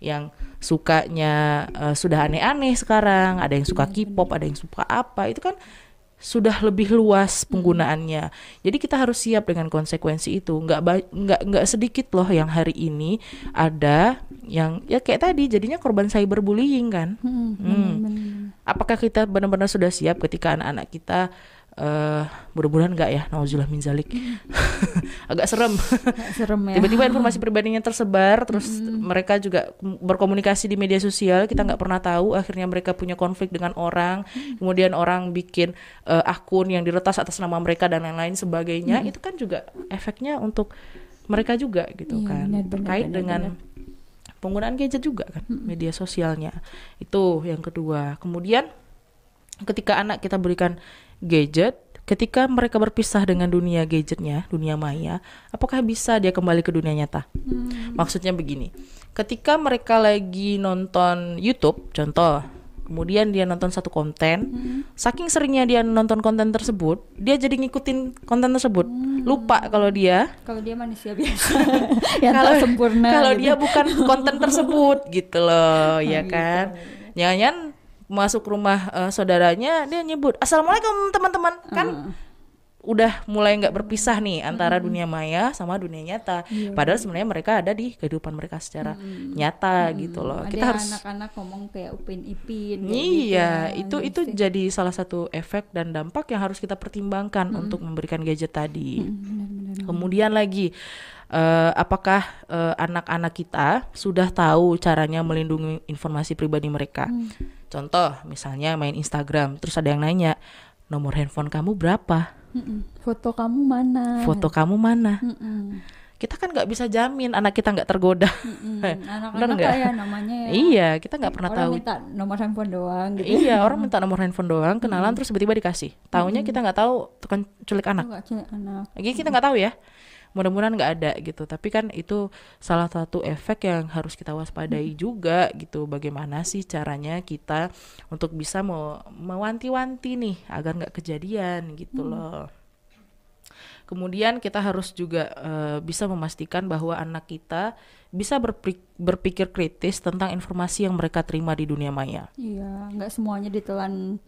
Yang sukanya uh, sudah aneh-aneh sekarang, ada yang suka K-pop, ada yang suka apa. Itu kan sudah lebih luas penggunaannya. Jadi kita harus siap dengan konsekuensi itu. Nggak nggak nggak sedikit loh yang hari ini ada yang ya kayak tadi jadinya korban cyberbullying kan. Hmm, hmm. Apakah kita benar-benar sudah siap ketika anak-anak kita uh, mudah-mudahan enggak ya nauzubillah min zalik. Agak serem. Serem ya. Tiba-tiba informasi pribadinya tersebar terus mm. mereka juga berkomunikasi di media sosial. Kita nggak pernah tahu akhirnya mereka punya konflik dengan orang. Kemudian orang bikin uh, akun yang diretas atas nama mereka dan lain-lain sebagainya. Mm. itu kan juga efeknya untuk mereka juga gitu iya, kan. benar, terkait benar, dengan benar. penggunaan gadget juga kan mm. media sosialnya. Itu yang kedua. Kemudian ketika anak kita berikan gadget ketika mereka berpisah dengan dunia gadgetnya, dunia maya, apakah bisa dia kembali ke dunia nyata? Hmm. Maksudnya begini, ketika mereka lagi nonton YouTube, contoh, kemudian dia nonton satu konten, hmm. saking seringnya dia nonton konten tersebut, dia jadi ngikutin konten tersebut, hmm. lupa kalau dia, kalau dia manusia biasa, kalau sempurna, kalau gitu. dia bukan konten tersebut, gitu loh, ya kan? Jangan-jangan masuk rumah uh, saudaranya dia nyebut assalamualaikum teman-teman kan uh. udah mulai nggak berpisah nih antara hmm. dunia maya sama dunia nyata iya, padahal sebenarnya mereka ada di kehidupan mereka secara hmm. nyata hmm. gitu loh ada kita harus anak-anak ngomong kayak upin ipin iya gitu, itu itu sih. jadi salah satu efek dan dampak yang harus kita pertimbangkan hmm. untuk memberikan gadget tadi hmm, benar, benar, kemudian lagi uh, apakah uh, anak-anak kita sudah tahu caranya melindungi informasi pribadi mereka. Hmm. Contoh, misalnya main Instagram, terus ada yang nanya, nomor handphone kamu berapa? Mm-mm. Foto kamu mana? Foto kamu mana? Mm-mm. Kita kan nggak bisa jamin anak kita nggak tergoda. Anak-anak kayak namanya ya. Iya, kita nggak pernah orang tahu. minta nomor handphone doang gitu. Iya, orang minta nomor handphone doang, kenalan mm. terus tiba-tiba dikasih. Tahunya mm. kita nggak tahu tukang culik anak. Oh, culik anak. Lagi kita nggak tahu ya mudah-mudahan nggak ada gitu tapi kan itu salah satu efek yang harus kita waspadai hmm. juga gitu bagaimana sih caranya kita untuk bisa mau mewanti-wanti nih agar nggak kejadian gitu hmm. loh kemudian kita harus juga uh, bisa memastikan bahwa anak kita bisa berpikir kritis tentang informasi yang mereka terima di dunia maya iya nggak semuanya ditelan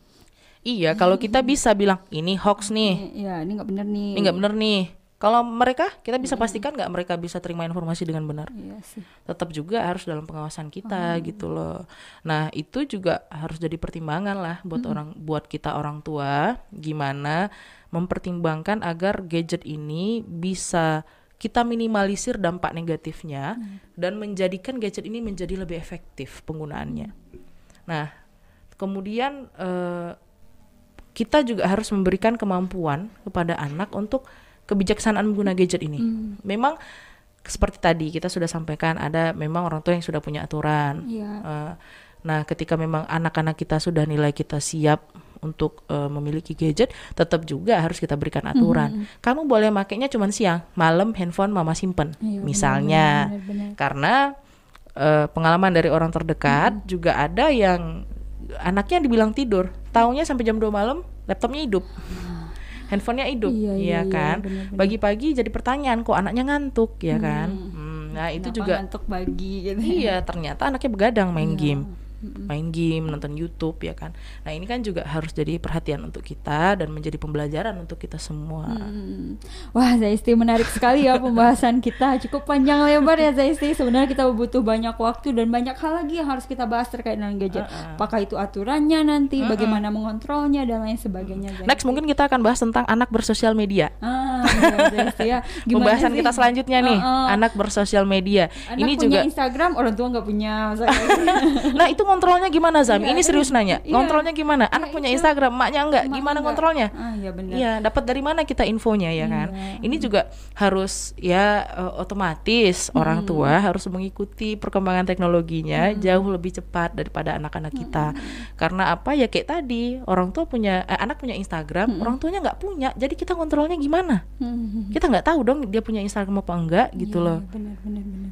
Iya, kalau kita bisa bilang ini hoax nih, Iya, ini nggak bener nih. ini nggak bener nih. Kalau mereka, kita bisa pastikan nggak mereka bisa terima informasi dengan benar. Iya sih. Tetap juga harus dalam pengawasan kita gitu loh. Nah itu juga harus jadi pertimbangan lah buat orang, buat kita orang tua, gimana mempertimbangkan agar gadget ini bisa kita minimalisir dampak negatifnya dan menjadikan gadget ini menjadi lebih efektif penggunaannya. Nah kemudian eh, kita juga harus memberikan kemampuan kepada anak untuk kebijaksanaan menggunakan gadget ini. Memang seperti tadi kita sudah sampaikan ada memang orang tua yang sudah punya aturan. Iya. Eh, nah, ketika memang anak-anak kita sudah nilai kita siap untuk eh, memiliki gadget, tetap juga harus kita berikan aturan. Kamu boleh makainya cuma siang, malam handphone mama simpen, Iya, benar, misalnya. benar, benar. Karena eh, pengalaman dari orang terdekat juga ada yang anaknya dibilang tidur, taunya sampai jam 2 malam laptopnya hidup. Handphonenya hidup, Iya, ya iya, kan? Pagi-pagi jadi pertanyaan kok anaknya ngantuk, ya kan? Hmm, nah itu Kenapa juga ngantuk pagi gitu. Iya, ternyata anaknya begadang main Iya. game. Main game, nonton YouTube ya kan. Nah, ini kan juga harus jadi perhatian untuk kita dan menjadi pembelajaran untuk kita semua. Hmm. Wah, Zaisti menarik sekali ya pembahasan kita. Cukup panjang lebar ya Zaisti. Sebenarnya kita butuh banyak waktu dan banyak hal lagi yang harus kita bahas terkait dengan gadget. Apakah itu aturannya nanti, bagaimana mengontrolnya dan lain sebagainya. Zaisti. Next mungkin kita akan bahas tentang anak bersosial media. Ah, iya, Zaisti ya. Gimana Pembahasan sih? kita selanjutnya nih, Uh-uh. anak bersosial media. Anak ini punya juga Instagram, orang tua nggak punya. Nah, itu kontrolnya gimana, Zam? Iya, ini serius kan? nanya. Iya. Kontrolnya gimana? Anak punya Instagram, maknya enggak. Emak Gimana enggak. kontrolnya? Ah, iya benar. Iya, dapat dari mana kita infonya ya kan? Iya. Ini juga harus ya eh, otomatis orang tua harus mengikuti perkembangan teknologinya jauh lebih cepat daripada anak-anak kita. Karena apa ya kayak tadi orang tua punya eh, anak punya Instagram, orang tuanya nggak punya, jadi kita kontrolnya gimana? Hmm. Kita nggak tahu dong dia punya Instagram apa enggak gitu loh. Benar, benar, benar.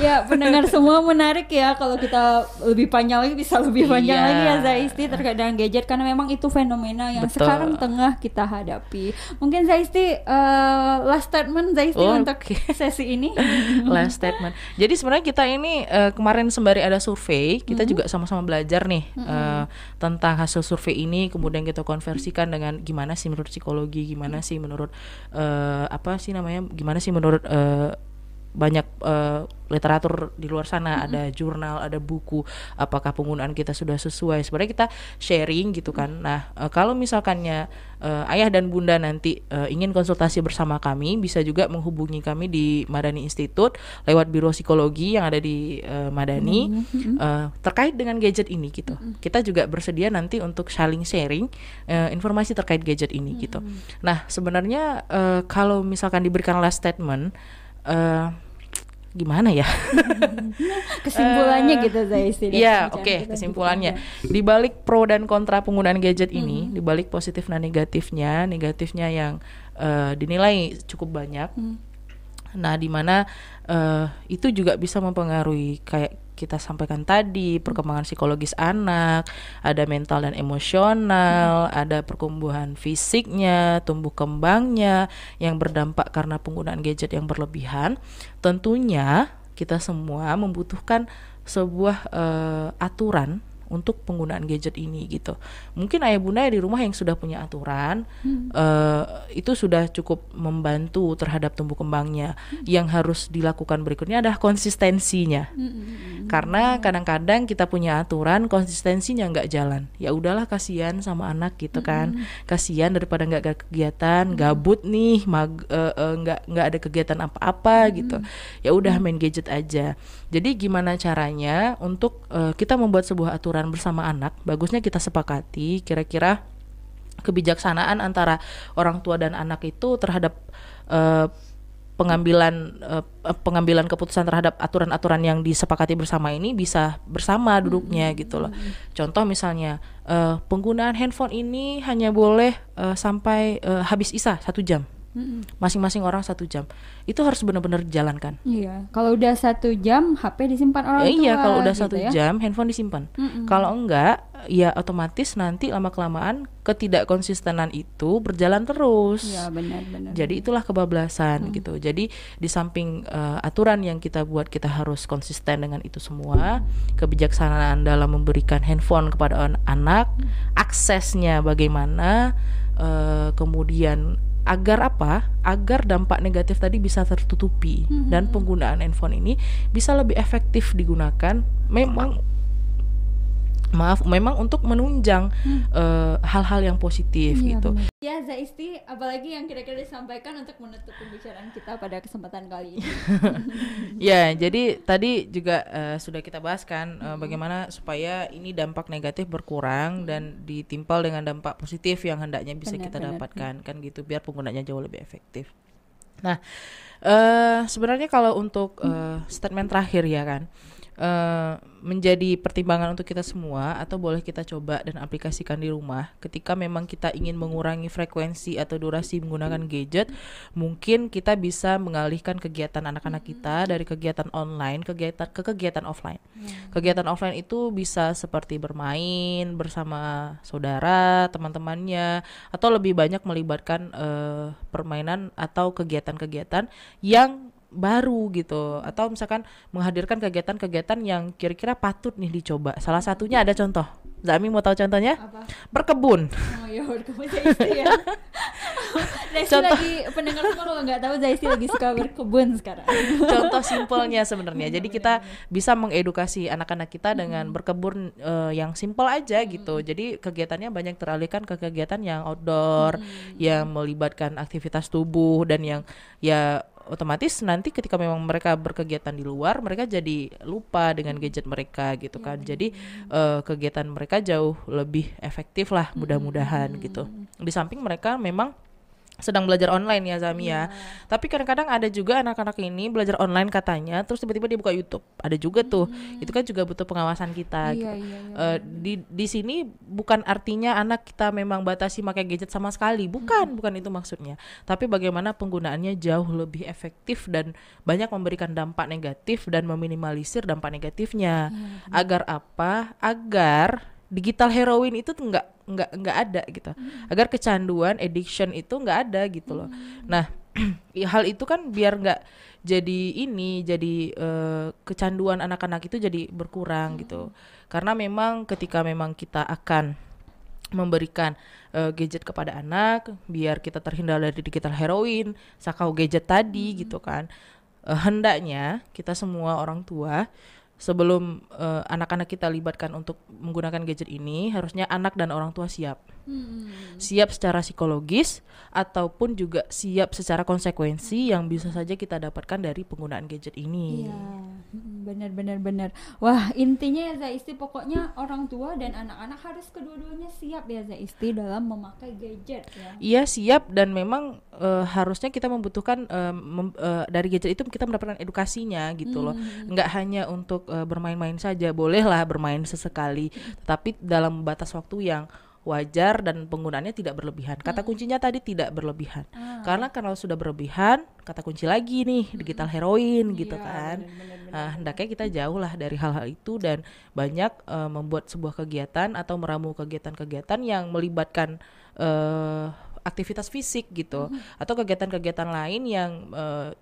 Ya, pendengar semua menarik ya kalau kita lebih panjang lagi bisa lebih panjang Iya. lagi ya Zaisti terkait dengan gadget karena memang itu fenomena yang Betul. sekarang tengah kita hadapi. Mungkin Zaisti eh, last statement Zaisti Oh, untuk oke. sesi ini. last statement. Jadi sebenarnya kita ini eh, kemarin sembari ada survei, kita juga sama-sama belajar nih eh, tentang hasil survei ini, kemudian kita konversikan dengan gimana sih menurut psikologi, gimana sih menurut eh, apa sih namanya, gimana sih menurut eh, banyak eh, literatur di luar sana ada jurnal ada buku apakah penggunaan kita sudah sesuai. Sebenarnya kita sharing gitu kan. Nah eh, kalau misalkannya eh, ayah dan bunda nanti eh, ingin konsultasi bersama kami bisa juga menghubungi kami di Madani Institute lewat biro psikologi yang ada di eh, Madani eh, terkait dengan gadget ini gitu. Kita juga bersedia nanti untuk saling sharing eh, informasi terkait gadget ini gitu. Nah sebenarnya eh, kalau misalkan diberikan last statement eh, gimana ya Kesimpulannya gitu Zaisti. dari Iya, pembicaraan oke. kesimpulannya, gitu di balik pro dan kontra penggunaan gadget ini, di balik positif dan negatifnya, negatifnya yang eh, dinilai cukup banyak. Nah, di mana eh, itu juga bisa mempengaruhi kayak kita sampaikan tadi perkembangan psikologis anak, ada mental dan emosional, ada pertumbuhan fisiknya, tumbuh kembangnya yang berdampak karena penggunaan gadget yang berlebihan. Tentunya kita semua membutuhkan sebuah eh, aturan untuk penggunaan gadget ini gitu. Mungkin ayah bunda di rumah yang sudah punya aturan eh, itu sudah cukup membantu terhadap tumbuh kembangnya. Yang harus dilakukan berikutnya adalah konsistensinya. Karena kadang-kadang kita punya aturan konsistensinya nggak jalan. Ya udahlah kasihan sama anak gitu kan. Kasihan daripada nggak ada kegiatan, gabut nih, mag, eh, eh, nggak nggak ada kegiatan apa-apa gitu. Ya udah main gadget aja. Jadi gimana caranya untuk eh, kita membuat sebuah aturan bersama anak? Bagusnya kita sepakati kira-kira kebijaksanaan antara orang tua dan anak itu terhadap eh, pengambilan eh, pengambilan keputusan terhadap aturan-aturan yang disepakati bersama ini bisa bersama duduknya gitu loh. Contoh misalnya eh, penggunaan handphone ini hanya boleh eh, sampai eh, habis isa satu jam. Masing-masing orang satu jam itu harus benar-benar dijalankan Iya, kalau udah satu jam HP disimpan orang Eh, tua. iya kalau udah gitu satu ya. jam handphone disimpan Mm-mm. kalau enggak ya otomatis nanti lama kelamaan ketidakkonsistenan itu berjalan terus Iya benar-benar. jadi itulah kebablasan Hmm. gitu jadi di samping eh, aturan yang kita buat kita harus konsisten dengan itu semua kebijaksanaan dalam memberikan handphone kepada an- anak Hmm. aksesnya bagaimana eh, kemudian agar apa? Agar dampak negatif tadi bisa tertutupi. Hmm. dan penggunaan handphone ini bisa lebih efektif digunakan. Memang maaf memang untuk menunjang eh, hal-hal yang positif Hmm. Iya, gitu benar. Ya Zaisti, apalagi yang kira-kira disampaikan untuk menutup pembicaraan kita pada kesempatan kali ini. Ya, jadi tadi juga eh, sudah kita bahas kan eh, bagaimana supaya ini dampak negatif berkurang dan ditimpal dengan dampak positif yang hendaknya bisa Benar, kita benar. dapatkan kan gitu biar penggunanya jauh lebih efektif. Nah, eh sebenarnya kalau untuk eh, statement terakhir ya kan eh, menjadi pertimbangan untuk kita semua atau boleh kita coba dan aplikasikan di rumah. Ketika memang kita ingin mengurangi frekuensi atau durasi menggunakan gadget mungkin kita bisa mengalihkan kegiatan anak-anak kita dari kegiatan online kegiatan ke kegiatan offline. Kegiatan offline itu bisa seperti bermain bersama saudara teman-temannya atau lebih banyak melibatkan eh, permainan atau kegiatan-kegiatan yang baru gitu atau misalkan menghadirkan kegiatan-kegiatan yang kira-kira patut nih dicoba salah satunya ada contoh Zami mau tahu contohnya Apa? berkebun Oh ya, berkebun Zaisti ya. Zaisti Contoh. lagi pendengar semua kalau nggak tahu Zaisti lagi suka berkebun sekarang. contoh simpelnya sebenarnya. Jadi kita bisa mengedukasi anak-anak kita dengan berkebun eh, yang simpel aja gitu. Jadi kegiatannya banyak teralihkan ke kegiatan yang outdoor, yang melibatkan aktivitas tubuh dan yang ya otomatis nanti ketika memang mereka berkegiatan di luar, mereka jadi lupa dengan gadget mereka gitu kan. Jadi eh, kegiatan mereka jauh lebih efektif lah mudah-mudahan gitu. Di samping mereka memang sedang belajar online ya Zami ya. Tapi kadang-kadang ada juga anak-anak ini belajar online katanya, terus tiba-tiba dia buka YouTube. Ada juga tuh. Itu kan juga butuh pengawasan kita. gitu. Iya, iya, iya. Eh, di di sini bukan artinya anak kita memang batasi pakai gadget sama sekali, bukan, bukan itu maksudnya. Tapi bagaimana penggunaannya jauh lebih efektif dan banyak memberikan dampak negatif dan meminimalisir dampak negatifnya. Agar apa? Agar digital heroin itu nggak nggak nggak ada gitu. Agar kecanduan, addiction itu nggak ada gitu loh. Nah, ya hal itu kan biar nggak jadi ini jadi eh, kecanduan anak-anak itu jadi berkurang gitu karena memang ketika memang kita akan memberikan eh, gadget kepada anak biar kita terhindar dari digital heroin sakau gadget tadi gitu kan Eh, hendaknya kita semua orang tua sebelum eh, anak-anak kita libatkan untuk menggunakan gadget ini harusnya anak dan orang tua siap Hmm. siap secara psikologis ataupun juga siap secara konsekuensi yang bisa saja kita dapatkan dari penggunaan gadget ini. Iya, Mm, benar benar benar. Wah, intinya ya Zaisti pokoknya orang tua dan anak-anak harus kedua-duanya siap ya Zaisti dalam memakai gadget ya. Iya siap dan memang eh, harusnya kita membutuhkan eh, mem- eh, dari gadget itu kita mendapatkan edukasinya gitu loh. Nggak hanya untuk bermain-main saja, bolehlah bermain sesekali, tetapi dalam batas waktu yang wajar dan penggunaannya tidak berlebihan. Kata kuncinya tadi tidak berlebihan. Ah. Karena kalau sudah berlebihan, kata kunci lagi nih digital heroin gitu Iya, kan. benar-benar. Nah, hendaknya kita jauh lah dari hal-hal itu dan banyak eh, membuat sebuah kegiatan atau meramu kegiatan-kegiatan yang melibatkan eh, aktivitas fisik gitu atau kegiatan-kegiatan lain yang eh,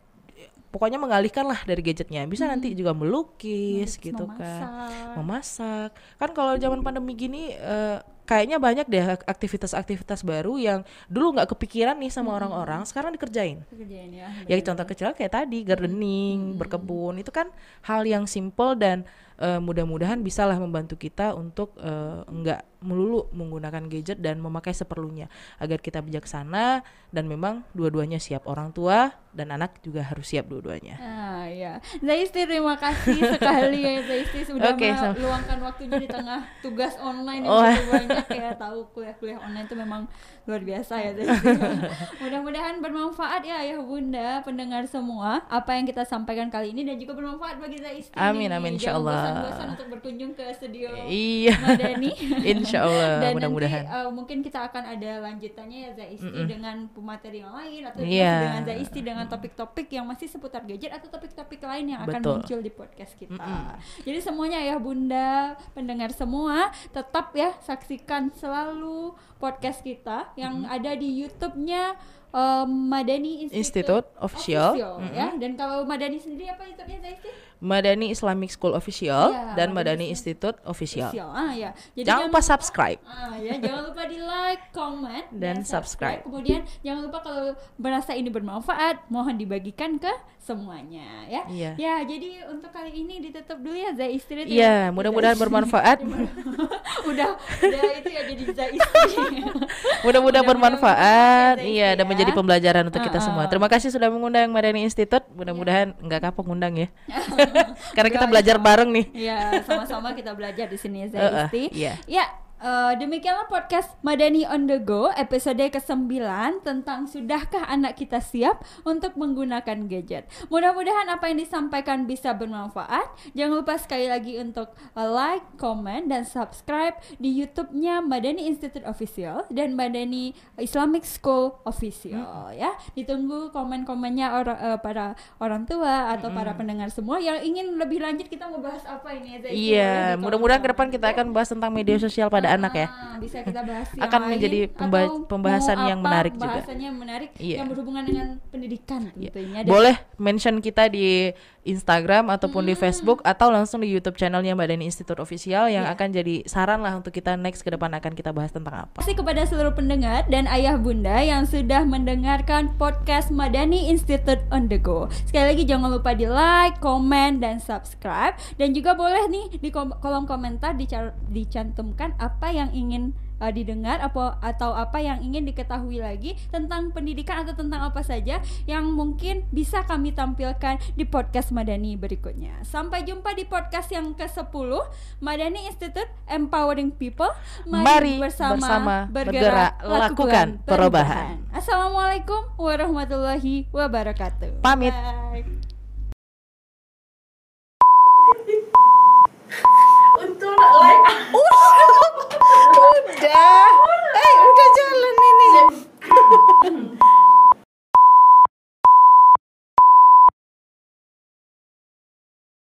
pokoknya mengalihkan lah dari gadgetnya. Bisa nanti juga melukis gitu kan, Memasak. memasak. Kan kalau zaman pandemi gini eh, kayaknya banyak deh ak- aktivitas-aktivitas baru yang dulu nggak kepikiran nih sama orang-orang, sekarang dikerjain. Kerjain ya. Ya contoh kecil kayak tadi gardening, berkebun itu kan hal yang simple dan eh, mudah-mudahan bisalah membantu kita untuk eh, enggak melulu menggunakan gadget dan memakai seperlunya agar kita bijaksana dan memang dua-duanya siap orang tua dan anak juga harus siap dua-duanya. Ah ya, Zaisti terima kasih sekali ya Zaisti sudah sama- meluangkan waktunya di tengah tugas online yang Oh. banyak ya tahu kuliah-kuliah online itu memang luar biasa ya Zaisti. Mudah-mudahan bermanfaat ya ayah bunda pendengar semua apa yang kita sampaikan kali ini dan juga bermanfaat bagi Zaisti. Amin, amin, Jangan insyaallah. bosan-bosan untuk berkunjung ke studio Iya. Madani. Insya Allah, Dan mudah-mudahan. nanti uh, mungkin kita akan ada lanjutannya ya Zaisti Mm-mm. dengan pemateri yang lain atau masih dengan Zaisti dengan topik-topik yang masih seputar gadget atau topik-topik lain yang akan Betul. muncul di podcast kita. Mm-mm. Jadi semuanya ya Bunda, pendengar semua tetap ya saksikan selalu podcast kita yang ada di YouTube-nya um, Madani Institute, Institute Official. ya. Dan kalau Madani sendiri apa YouTube-nya Zaisti? Madani Islamic School Official Iya, dan Madani Institute Official. Official. Ah ya. Jadi Jangan lupa subscribe. Ah ya, jangan lupa di like, comment Dan subscribe. Kemudian jangan lupa kalau merasa ini bermanfaat, mohon dibagikan ke semuanya ya. Iya. Ya, jadi untuk kali ini ditutup dulu ya Zai Istri. itu Iya, ya. mudah-mudahan bermanfaat. udah, udah itu ya jadi Zai Istri. Mudah-mudahan bermanfaat. bermanfaat, Iya, dan ya. menjadi pembelajaran untuk kita Uh-uh. semua. Terima kasih sudah mengundang Madani Institute. Mudah-mudahan nggak kapok ngundang ya. Karena kita belajar bareng nih. Iya, sama-sama kita belajar di sini Zai Uh-uh, Isti. iya. Ya, eh, demikianlah podcast Madani on the go episode ke-9 tentang sudahkah anak kita siap untuk menggunakan gadget. Mudah-mudahan apa yang disampaikan bisa bermanfaat. Jangan lupa sekali lagi untuk eh, like, comment, dan subscribe di YouTube-nya Madani Institute Official dan Madani Islamic School Official ya. Ditunggu komen-komennya orang eh, para orang tua atau para pendengar semua yang ingin lebih lanjut kita mau bahas apa ini ya Iya, mudah-mudahan ke depan kita akan bahas tentang media sosial pada anak ya. Ah, bisa kita bahas yang Akan lain, menjadi pemba- pembahasan yang menarik juga. Bahasannya yang menarik Iya. yang berhubungan dengan pendidikan Iya. tentunya. Dan- Boleh mention kita di Instagram ataupun Hmm. di Facebook atau langsung di YouTube channelnya Mbak Dani Institute Official yang Iya. akan jadi saran lah untuk kita next ke depan akan kita bahas tentang apa. Terima kasih kepada seluruh pendengar dan ayah bunda yang sudah mendengarkan podcast Madani Institute on the go. Sekali lagi jangan lupa di like, komen, dan subscribe. Dan juga boleh nih di kolom komentar dicantumkan apa yang ingin uh, didengar apa atau apa yang ingin diketahui lagi tentang pendidikan atau tentang apa saja yang mungkin bisa kami tampilkan di podcast Madani berikutnya. Sampai jumpa di podcast yang ke-10 Madani Institute Empowering People. Mari bersama bergerak, lakukan perubahan. Assalamualaikum warahmatullahi wabarakatuh. Pamit. Bye untuk like. Udah. Eh udah jalan ini.